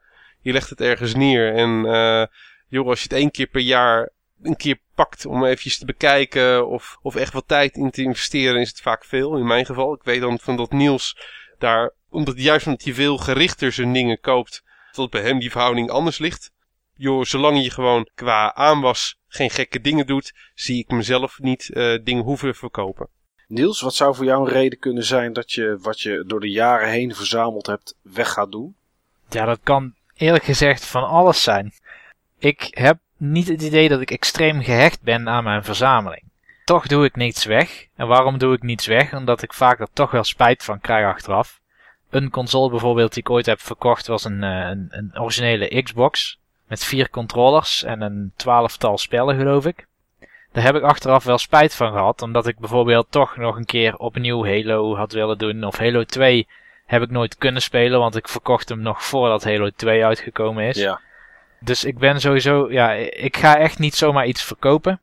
[SPEAKER 2] je legt het ergens neer. En uh, joh, als je het één keer per jaar een keer pakt om eventjes te bekijken of, of echt wat tijd in te investeren, is het vaak veel. In mijn geval. Ik weet dan van dat Niels daar, omdat juist omdat hij veel gerichter zijn dingen koopt, dat bij hem die verhouding anders ligt. Joh, zolang je gewoon qua aanwas geen gekke dingen doet, zie ik mezelf niet uh, dingen hoeven verkopen.
[SPEAKER 1] Niels, wat zou voor jou een reden kunnen zijn dat je wat je door de jaren heen verzameld hebt weg gaat doen?
[SPEAKER 3] Ja, dat kan eerlijk gezegd van alles zijn. Ik heb niet het idee dat ik extreem gehecht ben aan mijn verzameling. Toch doe ik niets weg. En waarom doe ik niets weg? Omdat ik vaak er toch wel spijt van krijg achteraf. Een console bijvoorbeeld die ik ooit heb verkocht was een, een, een originele Xbox. Met vier controllers en een twaalftal spellen geloof ik. daar heb ik achteraf wel spijt van gehad. Omdat ik bijvoorbeeld toch nog een keer opnieuw Halo had willen doen. Of Halo 2 heb ik nooit kunnen spelen, want ik verkocht hem nog voordat Halo 2 uitgekomen is.
[SPEAKER 1] Ja.
[SPEAKER 3] Dus ik ben sowieso, ja, ik ga echt niet zomaar iets verkopen.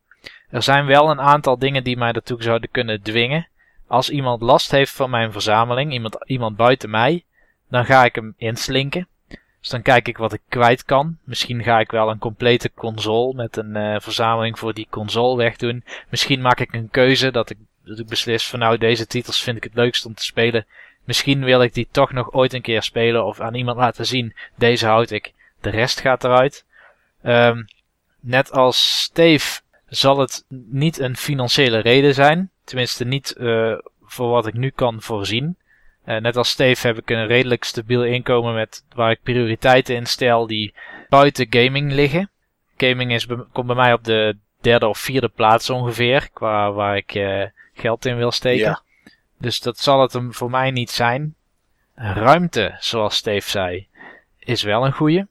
[SPEAKER 3] Er zijn wel een aantal dingen die mij daartoe zouden kunnen dwingen. Als iemand last heeft van mijn verzameling, iemand, iemand buiten mij, dan ga ik hem inslinken. Dus dan kijk ik wat ik kwijt kan. Misschien ga ik wel een complete console met een uh, verzameling voor die console wegdoen. Misschien maak ik een keuze dat ik, dat ik beslis van nou deze titels vind ik het leukst om te spelen. Misschien wil ik die toch nog ooit een keer spelen of aan iemand laten zien. Deze houd ik. De rest gaat eruit. Um, net als Steve zal het niet een financiële reden zijn. Tenminste niet uh, voor wat ik nu kan voorzien. Uh, net als Steve heb ik een redelijk stabiel inkomen met waar ik prioriteiten in stel die buiten gaming liggen. Gaming is, komt bij mij op de derde of vierde plaats ongeveer, qua waar ik uh, geld in wil steken. Dus dat zal het hem voor mij niet zijn. Ruimte, zoals Steve zei, is wel een goeie.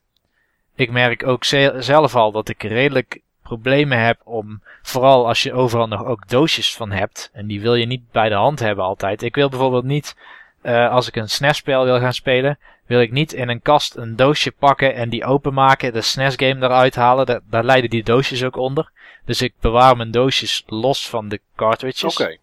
[SPEAKER 3] Ik merk ook zelf al dat ik redelijk problemen heb om, vooral als je overal nog ook doosjes van hebt, en die wil je niet bij de hand hebben altijd. Ik wil bijvoorbeeld niet, uh, als ik een SNES-spel wil gaan spelen, wil ik niet in een kast een doosje pakken en die openmaken, de SNES-game eruit halen. Daar leiden die doosjes ook onder. Dus ik bewaar mijn doosjes los van de cartridges.
[SPEAKER 1] Oké.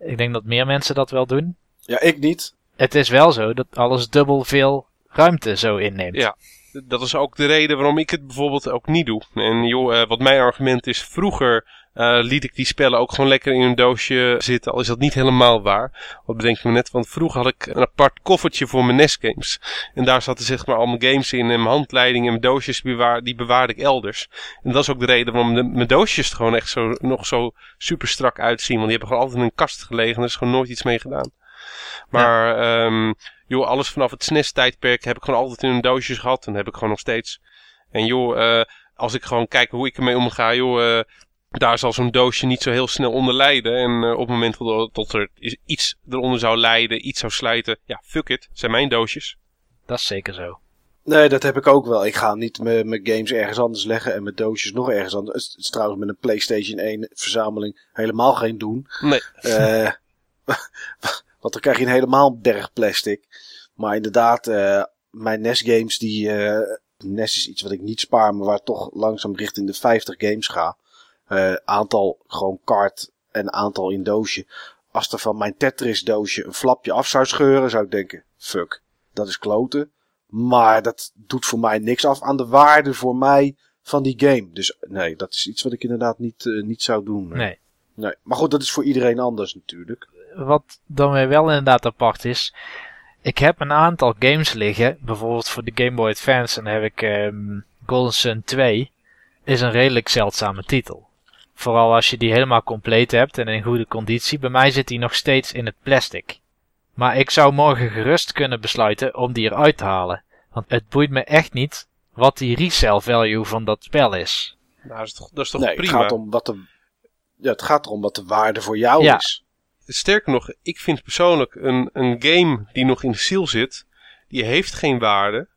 [SPEAKER 3] Ik denk dat meer mensen dat wel doen.
[SPEAKER 1] Ja, ik niet.
[SPEAKER 3] Het is wel zo dat alles dubbel veel ruimte zo inneemt.
[SPEAKER 2] Ja, dat is ook de reden waarom ik het bijvoorbeeld ook niet doe. En joh, uh, wat mijn argument is, vroeger uh, liet ik die spellen ook gewoon lekker in een doosje zitten, al is dat niet helemaal waar. Wat bedenk ik me net, want vroeger had ik een apart koffertje voor mijn NES games. En daar zaten zeg maar al mijn games in en mijn handleiding en mijn doosjes, bewaar, die bewaarde ik elders. En dat is ook de reden waarom de, mijn doosjes er gewoon echt zo, nog zo super strak uitzien, want die hebben gewoon altijd in een kast gelegen en er is gewoon nooit iets mee gedaan. Maar ja. um, joh, alles vanaf het SNES-tijdperk heb ik gewoon altijd in een doosjes gehad. En heb ik gewoon nog steeds. En joh, uh, als ik gewoon kijk hoe ik ermee omga, joh, uh, daar zal zo'n doosje niet zo heel snel onder lijden. En uh, op het moment dat er iets eronder zou lijden, iets zou slijten, ja, fuck it, zijn mijn doosjes.
[SPEAKER 3] Dat is zeker zo.
[SPEAKER 1] Nee, dat heb ik ook wel. Ik ga niet mijn games ergens anders leggen en mijn doosjes nog ergens anders. Het is trouwens met een PlayStation 1 verzameling helemaal geen doen.
[SPEAKER 2] Nee.
[SPEAKER 1] Uh, Want dan krijg je een helemaal berg plastic. Maar inderdaad, uh, mijn NES games, die, uh, NES is iets wat ik niet spaar, maar waar toch langzaam richting de 50 games ga. Uh, aantal gewoon kaart en aantal in doosje. Als er van mijn Tetris doosje een flapje af zou scheuren, zou ik denken, fuck, dat is kloten. Maar dat doet voor mij niks af aan de waarde voor mij van die game. Dus nee, dat is iets wat ik inderdaad niet, uh, niet zou doen.
[SPEAKER 3] Nee.
[SPEAKER 1] nee. Maar goed, dat is voor iedereen anders natuurlijk
[SPEAKER 3] wat dan weer wel inderdaad apart is. Ik heb een aantal games liggen, bijvoorbeeld voor de Game Boy Advance, en dan heb ik um, Golden Sun 2. Is een redelijk zeldzame titel. Vooral als je die helemaal compleet hebt en in goede conditie. Bij mij zit die nog steeds in het plastic. Maar ik zou morgen gerust kunnen besluiten om die eruit te halen. Want het boeit me echt niet wat die resale value van dat spel is.
[SPEAKER 2] Nou, dat is toch, dat is toch
[SPEAKER 1] nee,
[SPEAKER 2] prima?
[SPEAKER 1] Het gaat, om wat de, ja, het gaat erom wat de waarde voor jou
[SPEAKER 3] ja.
[SPEAKER 1] is.
[SPEAKER 2] Sterker nog, ik vind persoonlijk een, een game die nog in de ziel zit, die heeft geen waarde.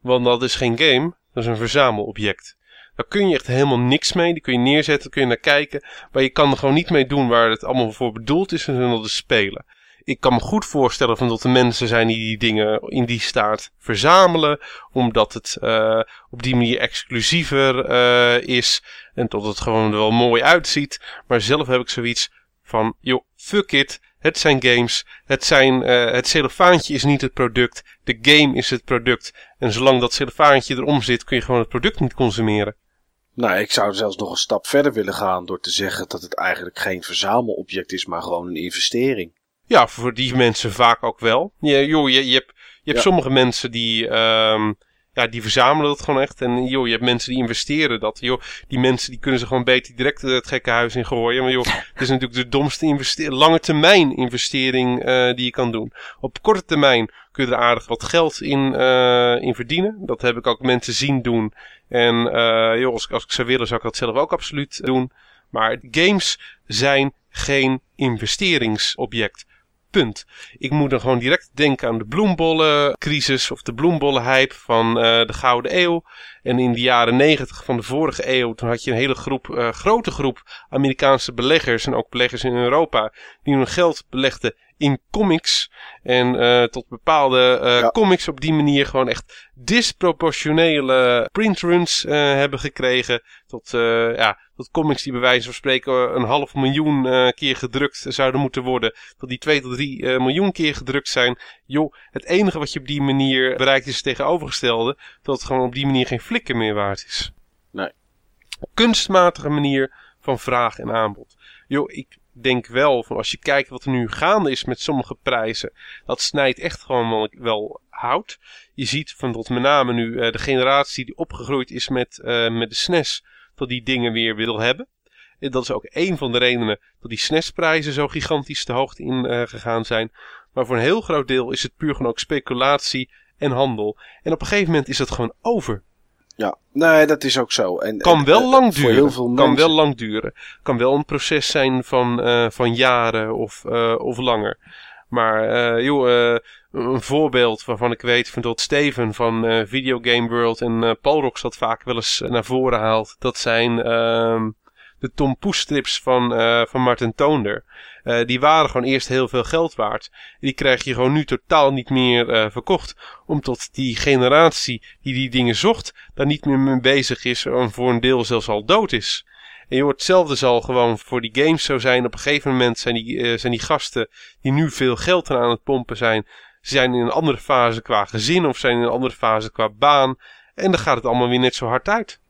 [SPEAKER 2] Want dat is geen game, dat is een verzamelobject. Daar kun je echt helemaal niks mee. Die kun je neerzetten, kun je naar kijken. Maar je kan er gewoon niet mee doen waar het allemaal voor bedoeld is. En dat is spelen. Ik kan me goed voorstellen van dat er mensen zijn die die dingen in die staat verzamelen. Omdat het uh, op die manier exclusiever uh, is. En dat het gewoon er wel mooi uitziet. Maar zelf heb ik zoiets van, joh, fuck it. Het zijn games. Het, zijn, uh, het cellofaantje is niet het product. De game is het product. En zolang dat cellofaantje erom zit, kun je gewoon het product niet consumeren.
[SPEAKER 1] Nou, ik zou zelfs nog een stap verder willen gaan door te zeggen dat het eigenlijk geen verzamelobject is, maar gewoon een investering.
[SPEAKER 2] Ja, voor die mensen vaak ook wel. Je, joh, je, je hebt, je hebt ja. sommige mensen die, um, ja, die verzamelen dat gewoon echt. En joh, je hebt mensen die investeren dat. Joh, die mensen die kunnen ze gewoon beter direct het gekke huis in gooien. Maar joh, het is natuurlijk de domste investering, lange termijn investering uh, die je kan doen. Op korte termijn kun je er aardig wat geld in, uh, in verdienen. Dat heb ik ook mensen zien doen. En uh, joh, als, als ik zou willen, zou ik dat zelf ook absoluut doen. Maar games zijn geen investeringsobject. Punt. Ik moet dan gewoon direct denken aan de bloembollencrisis of de bloembollenhype van uh, de Gouden Eeuw. En in de jaren negentig van de vorige eeuw, toen had je een hele groep, uh, grote groep Amerikaanse beleggers en ook beleggers in Europa, die hun geld belegden in comics. En uh, tot bepaalde uh, ja. comics op die manier gewoon echt disproportionele printruns uh, hebben gekregen. Tot, ja, tot comics die bij wijze van spreken een half miljoen keer gedrukt zouden moeten worden. Tot die 2 tot 3 miljoen keer gedrukt zijn. Joh, het enige wat je op die manier bereikt is het tegenovergestelde. Dat het gewoon op die manier geen flikker meer waard is.
[SPEAKER 1] Nee.
[SPEAKER 2] Kunstmatige manier van vraag en aanbod. Joh, ik denk wel, van als je kijkt wat er nu gaande is met sommige prijzen, dat snijdt echt gewoon wel, wel hout. Je ziet van tot met name nu uh, de generatie die opgegroeid is met, met de SNES, dat die dingen weer wil hebben. En dat is ook een van de redenen dat die SNES-prijzen zo gigantisch de hoogte in uh, gegaan zijn. Maar voor een heel groot deel is het puur gewoon ook speculatie en handel. En op een gegeven moment is dat gewoon over.
[SPEAKER 1] Ja, nee, dat is ook zo. En,
[SPEAKER 2] kan wel
[SPEAKER 1] uh,
[SPEAKER 2] lang duren.
[SPEAKER 1] Heel veel
[SPEAKER 2] kan
[SPEAKER 1] mensen...
[SPEAKER 2] wel lang duren. Kan wel een proces zijn van, uh, van jaren of, of langer. Maar joh, een voorbeeld waarvan ik weet van dat Steven van Video Game World en Paul Rox dat vaak wel eens naar voren haalt. Dat zijn ehm, de Tom Poes strips van, van Martin Toonder. Uh, die waren gewoon eerst heel veel geld waard. Die krijg je gewoon nu totaal niet meer uh, verkocht. Omdat die generatie die die dingen zocht, daar niet meer mee bezig is en voor een deel zelfs al dood is. En hoort hetzelfde zal gewoon voor die games zo zijn. Op een gegeven moment zijn die, uh, zijn die gasten die nu veel geld aan het pompen zijn. Ze zijn in een andere fase qua gezin of zijn in een andere fase qua baan. En dan gaat het allemaal weer net zo hard uit.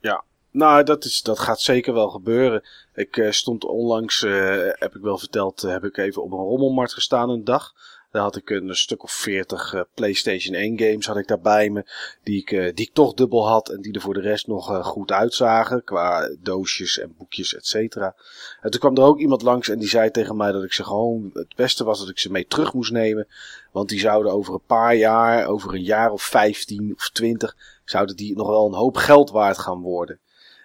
[SPEAKER 1] Ja, nou, dat, is, dat gaat zeker wel gebeuren. Ik uh, stond onlangs, uh, heb ik wel verteld, heb ik even op een rommelmarkt gestaan een dag. Daar had ik een stuk of 40 PlayStation 1 games had ik daar bij me. Die ik, die ik toch dubbel had en die er voor de rest nog goed uitzagen. Qua doosjes en boekjes, et cetera. En toen kwam er ook iemand langs en die zei tegen mij dat ik ze gewoon, het beste was dat ik ze mee terug moest nemen. Want die zouden over een paar jaar, over een jaar of 15 of 20, zouden die nog wel een hoop geld waard gaan worden.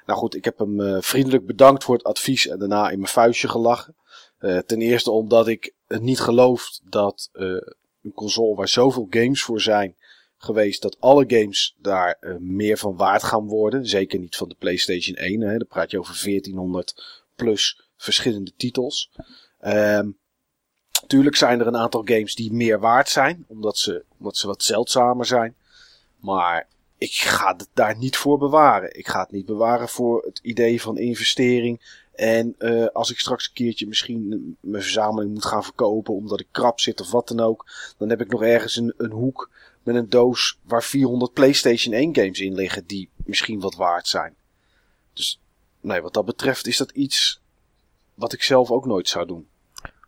[SPEAKER 1] Nou goed, ik heb hem uh, vriendelijk bedankt voor het advies en daarna in mijn vuistje gelachen. Uh, ten eerste omdat ik het niet geloof dat uh, een console waar zoveel games voor zijn geweest, dat alle games daar meer van waard gaan worden. Zeker niet van de PlayStation 1. Hè. Dan praat je over 1400 plus verschillende titels. Um, tuurlijk zijn er een aantal games die meer waard zijn, omdat ze, omdat ze wat zeldzamer zijn. Maar ik ga het daar niet voor bewaren. Ik ga het niet bewaren voor het idee van investering. En uh, als ik straks een keertje misschien mijn verzameling moet gaan verkopen omdat ik krap zit of wat dan ook. Dan heb ik nog ergens een, een hoek met een doos waar 400 PlayStation 1 games in liggen die misschien wat waard zijn. Dus nee, wat dat betreft is dat iets wat ik zelf ook nooit zou doen.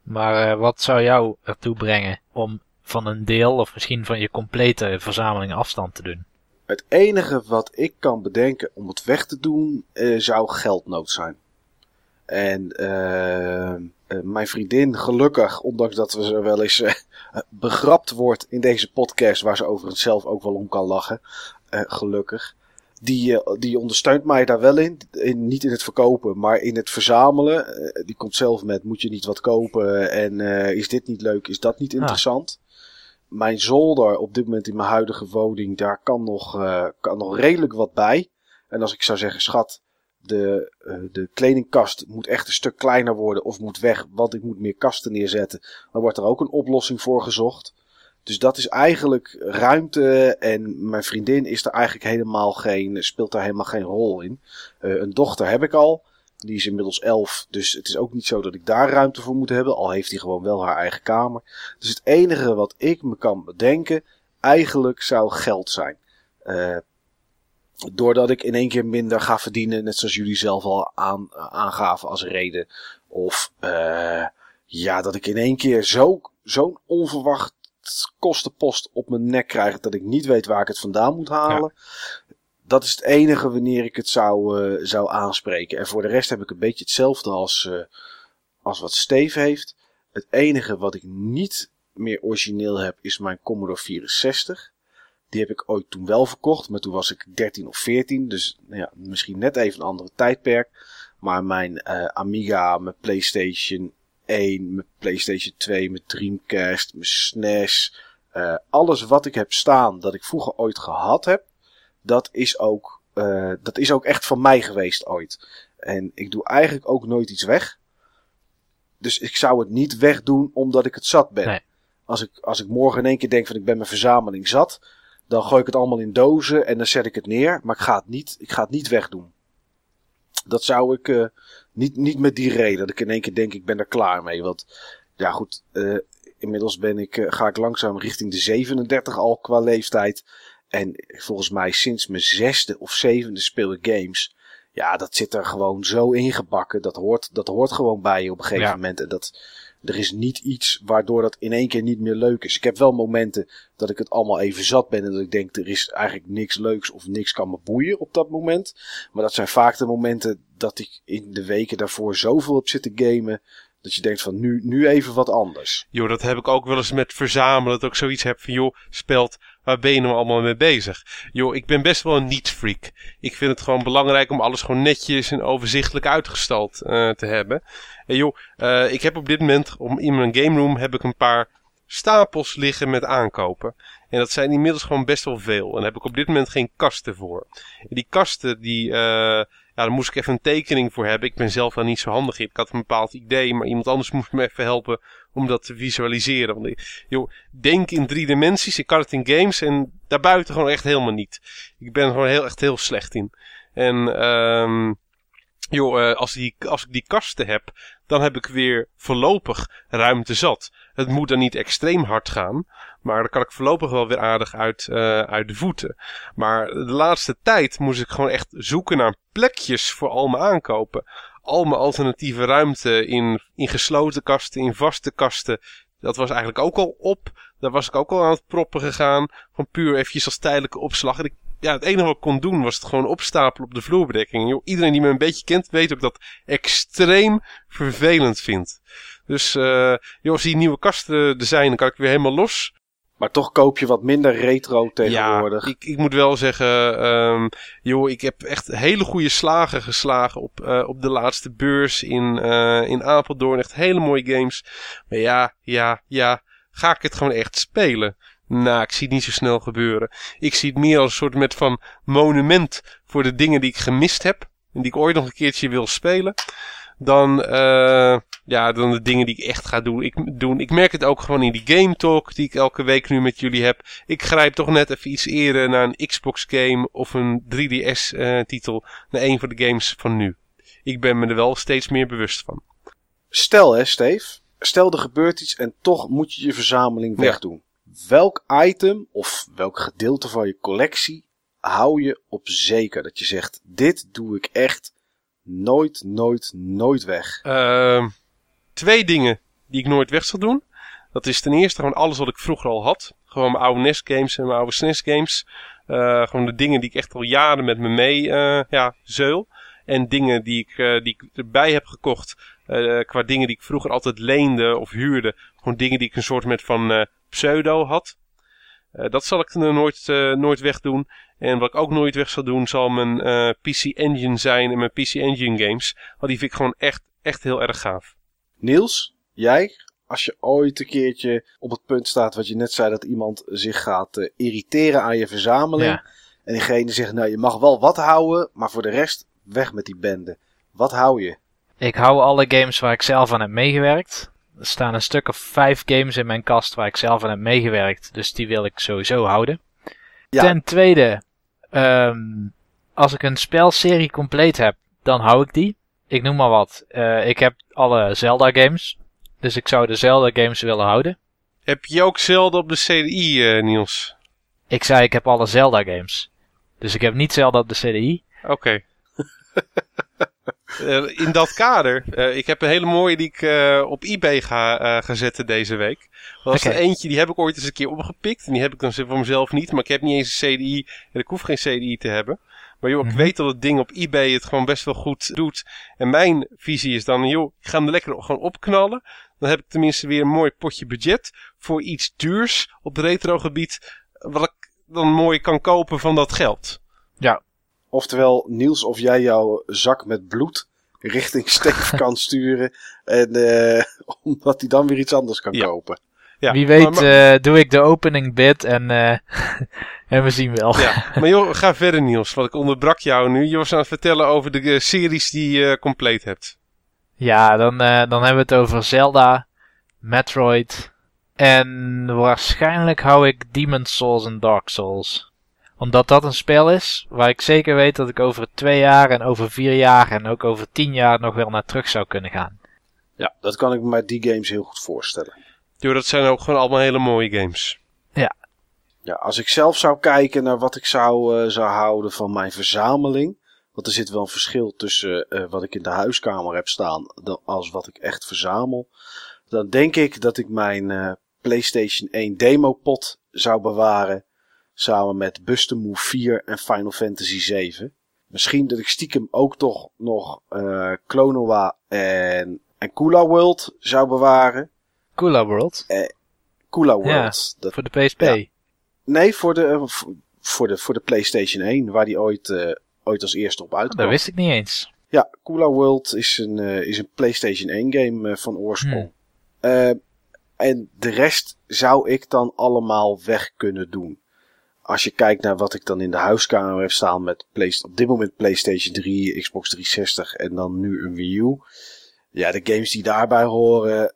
[SPEAKER 3] Maar uh, wat zou jou ertoe brengen om van een deel of misschien van je complete verzameling afstand te doen?
[SPEAKER 1] Het enige wat ik kan bedenken om het weg te doen, uh, zou geldnood zijn. En uh, uh, mijn vriendin, gelukkig, ondanks dat we ze wel eens begrapt wordt in deze podcast, waar ze overigens zelf ook wel om kan lachen, gelukkig. Die, die ondersteunt mij daar wel in. in. Niet in het verkopen, maar in het verzamelen. die komt zelf met: moet je niet wat kopen? En is dit niet leuk? Is dat niet interessant? Ah mijn zolder op dit moment in mijn huidige woning, daar kan nog, uh, kan nog redelijk wat bij. En als ik zou zeggen, schat, de, uh, de kledingkast moet echt een stuk kleiner worden of moet weg, want ik moet meer kasten neerzetten, dan wordt er ook een oplossing voor gezocht. Dus dat is eigenlijk ruimte en mijn vriendin is er eigenlijk helemaal geen, speelt daar helemaal geen rol in. Uh, een dochter heb ik al. Die is inmiddels elf, dus het is ook niet zo dat ik daar ruimte voor moet hebben. Al heeft hij gewoon wel haar eigen kamer. Dus het enige wat ik me kan bedenken, eigenlijk zou geld zijn. Uh, doordat ik in één keer minder ga verdienen, net zoals jullie zelf al aan, aangaven als reden. Of uh, ja, dat ik in één keer zo, zo'n onverwacht kostenpost op mijn nek krijg dat ik niet weet waar ik het vandaan moet halen. Ja dat is het enige wanneer ik het zou, uh, zou aanspreken. En voor de rest heb ik een beetje hetzelfde als, uh, als wat Steve heeft. Het enige wat ik niet meer origineel heb is mijn Commodore 64. Die heb ik ooit toen wel verkocht, maar toen was ik 13 of 14. Dus nou ja, misschien net even een andere tijdperk. Maar mijn uh, Amiga, mijn PlayStation 1, mijn PlayStation 2, mijn Dreamcast, mijn SNES. Uh, alles wat ik heb staan dat ik vroeger ooit gehad heb, dat is ook, uh, dat is ook echt van mij geweest ooit. En ik doe eigenlijk ook nooit iets weg. Dus ik zou het niet wegdoen omdat ik het zat ben.
[SPEAKER 3] Nee.
[SPEAKER 1] Als, ik, als ik morgen in één keer denk van ik ben mijn verzameling zat, dan gooi ik het allemaal in dozen en dan zet ik het neer. Maar ik ga het niet, ik ga het niet wegdoen. Dat zou ik uh, niet, niet met die reden. Dat ik in één keer denk ik ben er klaar mee. Want ja goed, uh, inmiddels ben ik, uh, ga ik langzaam richting de 37 al qua leeftijd. En volgens mij sinds mijn zesde of zevende speel ik games. Ja, dat zit er gewoon zo ingebakken. Dat hoort, dat hoort gewoon bij je op een gegeven ja. moment. En dat, er is niet iets waardoor dat in één keer niet meer leuk is. Ik heb wel momenten dat ik het allemaal even zat ben. En dat ik denk, er is eigenlijk niks leuks of niks kan me boeien op dat moment. Maar dat zijn vaak de momenten dat ik in de weken daarvoor zoveel heb zitten gamen. Dat je denkt van nu, nu even wat anders.
[SPEAKER 2] Joh, dat heb ik ook wel eens met verzamelen. Dat ik zoiets heb van joh, spelt, waar ben je nou allemaal mee bezig? Joh, ik ben best wel een niet-freak. Ik vind het gewoon belangrijk om alles gewoon netjes en overzichtelijk uitgestald uh, te hebben. En joh, uh, ik heb op dit moment, om, in mijn game room heb ik een paar stapels liggen met aankopen. En dat zijn inmiddels gewoon best wel veel. En daar heb ik op dit moment geen kasten voor. En die kasten, die, uh, ja, daar moest ik even een tekening voor hebben. Ik ben zelf daar niet zo handig in. Ik had een bepaald idee, maar iemand anders moest me even helpen om dat te visualiseren. Want joh, denk in drie dimensies. Ik kan het in games en daarbuiten gewoon echt helemaal niet. Ik ben er gewoon heel, echt heel slecht in. En, um, joh, uh, als, als ik die kasten heb, dan heb ik weer voorlopig ruimte zat. Het moet dan niet extreem hard gaan, maar dan kan ik voorlopig wel weer aardig uit, uh, uit de voeten. Maar de laatste tijd moest ik gewoon echt zoeken naar plekjes voor al mijn aankopen. Al mijn alternatieve ruimte in, in gesloten kasten, in vaste kasten. Dat was eigenlijk ook al op. Daar was ik ook al aan het proppen gegaan. Van puur eventjes als tijdelijke opslag. En ik ja, het enige wat ik kon doen was het gewoon opstapelen op de vloerbedekking. Joh, iedereen die me een beetje kent weet ook dat extreem vervelend vindt. Dus uh, joh, als die nieuwe kasten er zijn, dan kan ik weer helemaal los.
[SPEAKER 1] Maar toch koop je wat minder retro tegenwoordig.
[SPEAKER 2] Ja, ik, ik moet wel zeggen, um, joh, ik heb echt hele goede slagen geslagen op, uh, op de laatste beurs in, uh, in Apeldoorn. Echt hele mooie games. Maar ja, ja, ja, ga ik het gewoon echt spelen? Nou, ik zie het niet zo snel gebeuren. Ik zie het meer als een soort met van monument voor de dingen die ik gemist heb. En die ik ooit nog een keertje wil spelen. Dan, uh, ja, dan de dingen die ik echt ga doen. Ik, doen. ik merk het ook gewoon in die game talk die ik elke week nu met jullie heb. Ik grijp toch net even iets eerder naar een Xbox game of een 3DS uh, titel. Naar een van de games van nu. Ik ben me er wel steeds meer bewust van.
[SPEAKER 1] Stel hè, Steve. Stel er gebeurt iets en toch moet je je verzameling wegdoen. Ja welk item of welk gedeelte van je collectie hou je op zeker? Dat je zegt, dit doe ik echt nooit, nooit, nooit weg.
[SPEAKER 2] Uh, twee dingen die ik nooit weg zal doen. Dat is ten eerste gewoon alles wat ik vroeger al had. Gewoon mijn oude NES games en mijn oude SNES games. Uh, gewoon de dingen die ik echt al jaren met me mee uh, ja, zeul. En dingen die ik, uh, die erbij heb gekocht. qua dingen die ik vroeger altijd leende of huurde. Gewoon dingen die ik een soort met van pseudo had. Dat zal ik nooit, nooit wegdoen. En wat ik ook nooit weg zal doen, zal mijn uh, PC Engine zijn en mijn PC Engine games. Want die vind ik gewoon echt, echt heel erg gaaf.
[SPEAKER 1] Niels, jij, als je ooit een keertje op het punt staat wat je net zei, dat iemand zich gaat irriteren aan je verzameling. Ja. En diegene zegt, nou je mag wel wat houden, maar voor de rest weg met die bende. Wat hou je?
[SPEAKER 3] Ik hou alle games waar ik zelf aan heb meegewerkt. Er staan een stuk of vijf games in mijn kast waar ik zelf aan heb meegewerkt. Dus die wil ik sowieso houden. Ja. Ten tweede, um, als ik een spelserie compleet heb, dan hou ik die. Ik noem maar wat. Uh, ik heb alle Zelda games. Dus ik zou de Zelda games willen houden.
[SPEAKER 2] Heb je ook Zelda op de CDI, uh, Niels?
[SPEAKER 3] Ik zei ik heb alle Zelda games. Dus ik heb niet Zelda op de CDI.
[SPEAKER 2] Oké. Okay. Uh, in dat kader, uh, ik heb een hele mooie die ik uh, op eBay ga, ga zetten deze week. Dat was okay. er eentje, die heb ik ooit eens een keer opgepikt. En die heb ik dan voor mezelf niet, maar ik heb niet eens een CDI. En ik hoef geen CDI te hebben. Maar joh, ik
[SPEAKER 3] Mhm.
[SPEAKER 2] weet dat het ding op eBay het gewoon best wel goed doet. En mijn visie is dan, joh, ik ga hem er lekker gewoon opknallen. Dan heb ik tenminste weer een mooi potje budget voor iets duurs op retro gebied. Wat ik dan mooi kan kopen van dat geld.
[SPEAKER 1] Oftewel, Niels, of jij jouw zak met bloed richting Steve kan sturen. En uh, omdat hij dan weer iets anders kan kopen.
[SPEAKER 3] Ja, Wie weet maar, uh, doe ik de opening bid en, uh, en we zien wel.
[SPEAKER 2] Ja, maar joh, ga verder Niels, want ik onderbrak jou nu. Je was aan het vertellen over de series die je compleet hebt.
[SPEAKER 3] Ja, dan, dan hebben we het over Zelda, Metroid en waarschijnlijk hou ik Demon's Souls en Dark Souls omdat dat een spel is waar ik zeker weet dat ik over twee jaar en over vier jaar en ook over tien jaar nog wel naar terug zou kunnen gaan.
[SPEAKER 1] Ja, dat kan ik me met die games heel goed voorstellen.
[SPEAKER 2] Jo, dat zijn ook gewoon allemaal hele mooie games.
[SPEAKER 3] Ja.
[SPEAKER 1] Ja, als ik zelf zou kijken naar wat ik zou, uh, zou houden van mijn verzameling. Want er zit wel een verschil tussen uh, wat ik in de huiskamer heb staan als wat ik echt verzamel. Dan denk ik dat ik mijn uh, PlayStation 1 demo pot zou bewaren. Samen met Buster Move 4 en Final Fantasy 7. Misschien dat ik stiekem ook toch nog uh, Klonoa en, en Kula World zou bewaren.
[SPEAKER 3] Kula World?
[SPEAKER 1] Eh, Kula World.
[SPEAKER 3] Ja, dat, voor de PSP?
[SPEAKER 1] Nee, voor de, uh, voor, de, voor de PlayStation 1, waar die ooit, uh, ooit als eerste op uitkwam.
[SPEAKER 3] Dat wist ik niet eens.
[SPEAKER 1] Ja, Kula World is een, is een PlayStation 1 game van oorsprong. Hmm. en de rest zou ik dan allemaal weg kunnen doen als je kijkt naar wat ik dan in de huiskamer heb staan met op dit moment PlayStation 3, Xbox 360 en dan nu een Wii U. Ja, de games die daarbij horen,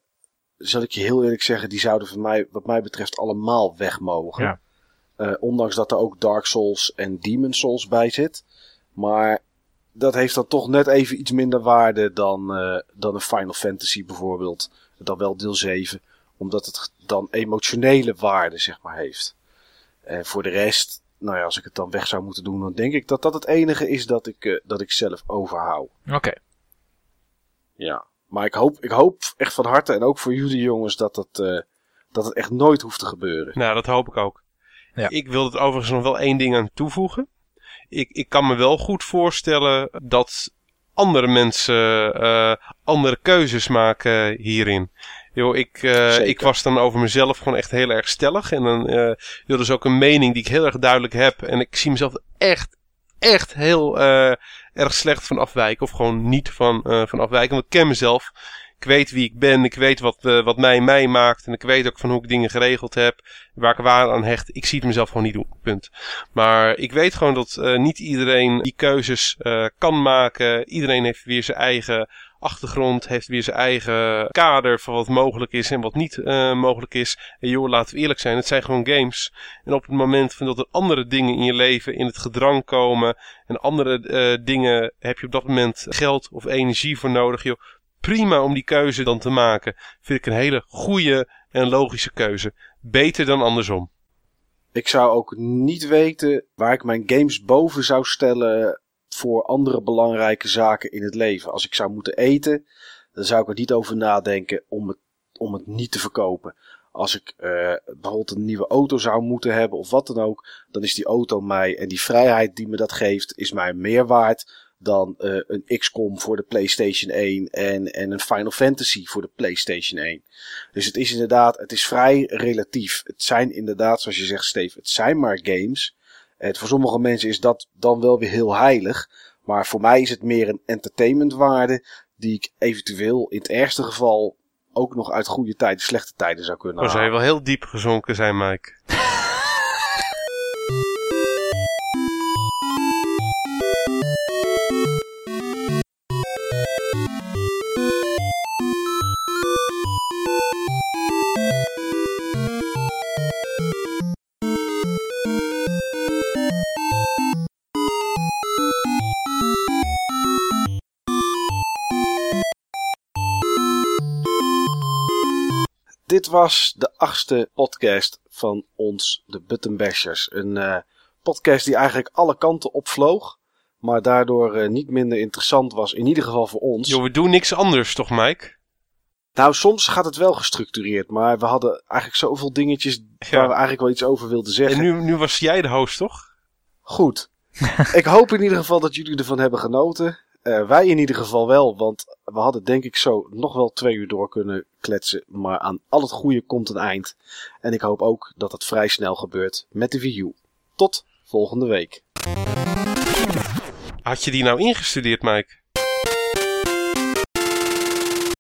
[SPEAKER 1] zal ik je heel eerlijk zeggen, die zouden voor mij, wat mij betreft, allemaal weg mogen. Ja. Uh, ondanks dat er ook Dark Souls en Demon Souls bij zit. Maar dat heeft dan toch net even iets minder waarde dan, uh, dan een Final Fantasy bijvoorbeeld. Dan wel deel 7. Omdat het dan emotionele waarde, zeg maar, heeft. En voor de rest, nou ja, als ik het dan weg zou moeten doen, dan denk ik dat dat het enige is dat ik, uh, dat ik zelf overhoud.
[SPEAKER 3] Oké.
[SPEAKER 1] Ja, maar ik hoop, ik hoop echt van harte en ook voor jullie jongens dat het, uh, dat het echt nooit hoeft te gebeuren.
[SPEAKER 2] Nou, dat hoop ik ook. Ja. Ik wil het overigens nog wel één ding aan toevoegen. Ik, ik kan me wel goed voorstellen dat andere mensen uh, andere keuzes maken hierin. Yo, ik, uh, ik was dan over mezelf gewoon echt heel erg stellig. En dan, uh, dat is ook een mening die ik heel erg duidelijk heb. En ik zie mezelf echt, echt heel uh, erg slecht van afwijken. Of gewoon niet van, uh, van afwijken. Want ik ken mezelf. Ik weet wie ik ben. Ik weet wat, wat mij mij maakt. En ik weet ook van hoe ik dingen geregeld heb. Waar ik waar aan hecht. Ik zie het mezelf gewoon niet doen. Punt. Maar ik weet gewoon dat niet iedereen die keuzes kan maken. Iedereen heeft weer zijn eigen achtergrond, heeft weer zijn eigen kader van wat mogelijk is en wat niet uh, mogelijk is. En joh, laten we eerlijk zijn, het zijn gewoon games. En op het moment van dat er andere dingen in je leven in het gedrang komen en andere uh, dingen heb je op dat moment geld of energie voor nodig, joh, prima om die keuze dan te maken. Vind ik een hele goede en logische keuze. Beter dan andersom.
[SPEAKER 1] Ik zou ook niet weten waar ik mijn games boven zou stellen voor andere belangrijke zaken in het leven. Als ik zou moeten eten, dan zou ik er niet over nadenken om het, om het niet te verkopen. Als ik uh, bijvoorbeeld een nieuwe auto zou moeten hebben of wat dan ook, dan is die auto mij en die vrijheid die me dat geeft, is mij meer waard dan uh, een XCOM voor de PlayStation 1 en, en een Final Fantasy voor de PlayStation 1. Dus het is inderdaad, het is vrij relatief. Het zijn inderdaad, zoals je zegt, Steve, het zijn maar games. En voor sommige mensen is dat dan wel weer heel heilig. Maar voor mij is het meer een entertainmentwaarde die ik eventueel in het ergste geval ook nog uit goede tijden, slechte tijden zou kunnen halen.
[SPEAKER 2] Dan zou je wel heel diep gezonken zijn, Mike.
[SPEAKER 1] Dit was de achtste podcast van ons, de Button Bashers. Een uh, podcast die eigenlijk alle kanten opvloog. Maar daardoor uh, niet minder interessant was, in ieder geval voor ons.
[SPEAKER 2] Jo, we doen niks anders toch, Mike?
[SPEAKER 1] Nou, soms gaat het wel gestructureerd. Maar we hadden eigenlijk zoveel dingetjes ja. waar we eigenlijk wel iets over wilden zeggen.
[SPEAKER 2] En nu, nu was jij de host, toch?
[SPEAKER 1] Goed. ik hoop in ieder geval dat jullie ervan hebben genoten. Uh, wij in ieder geval wel, want we hadden denk ik zo nog wel twee uur door kunnen kletsen. Maar aan al het goede komt een eind. En ik hoop ook dat het vrij snel gebeurt met de Wii Tot volgende week.
[SPEAKER 2] Had je die nou ingestudeerd, Mike?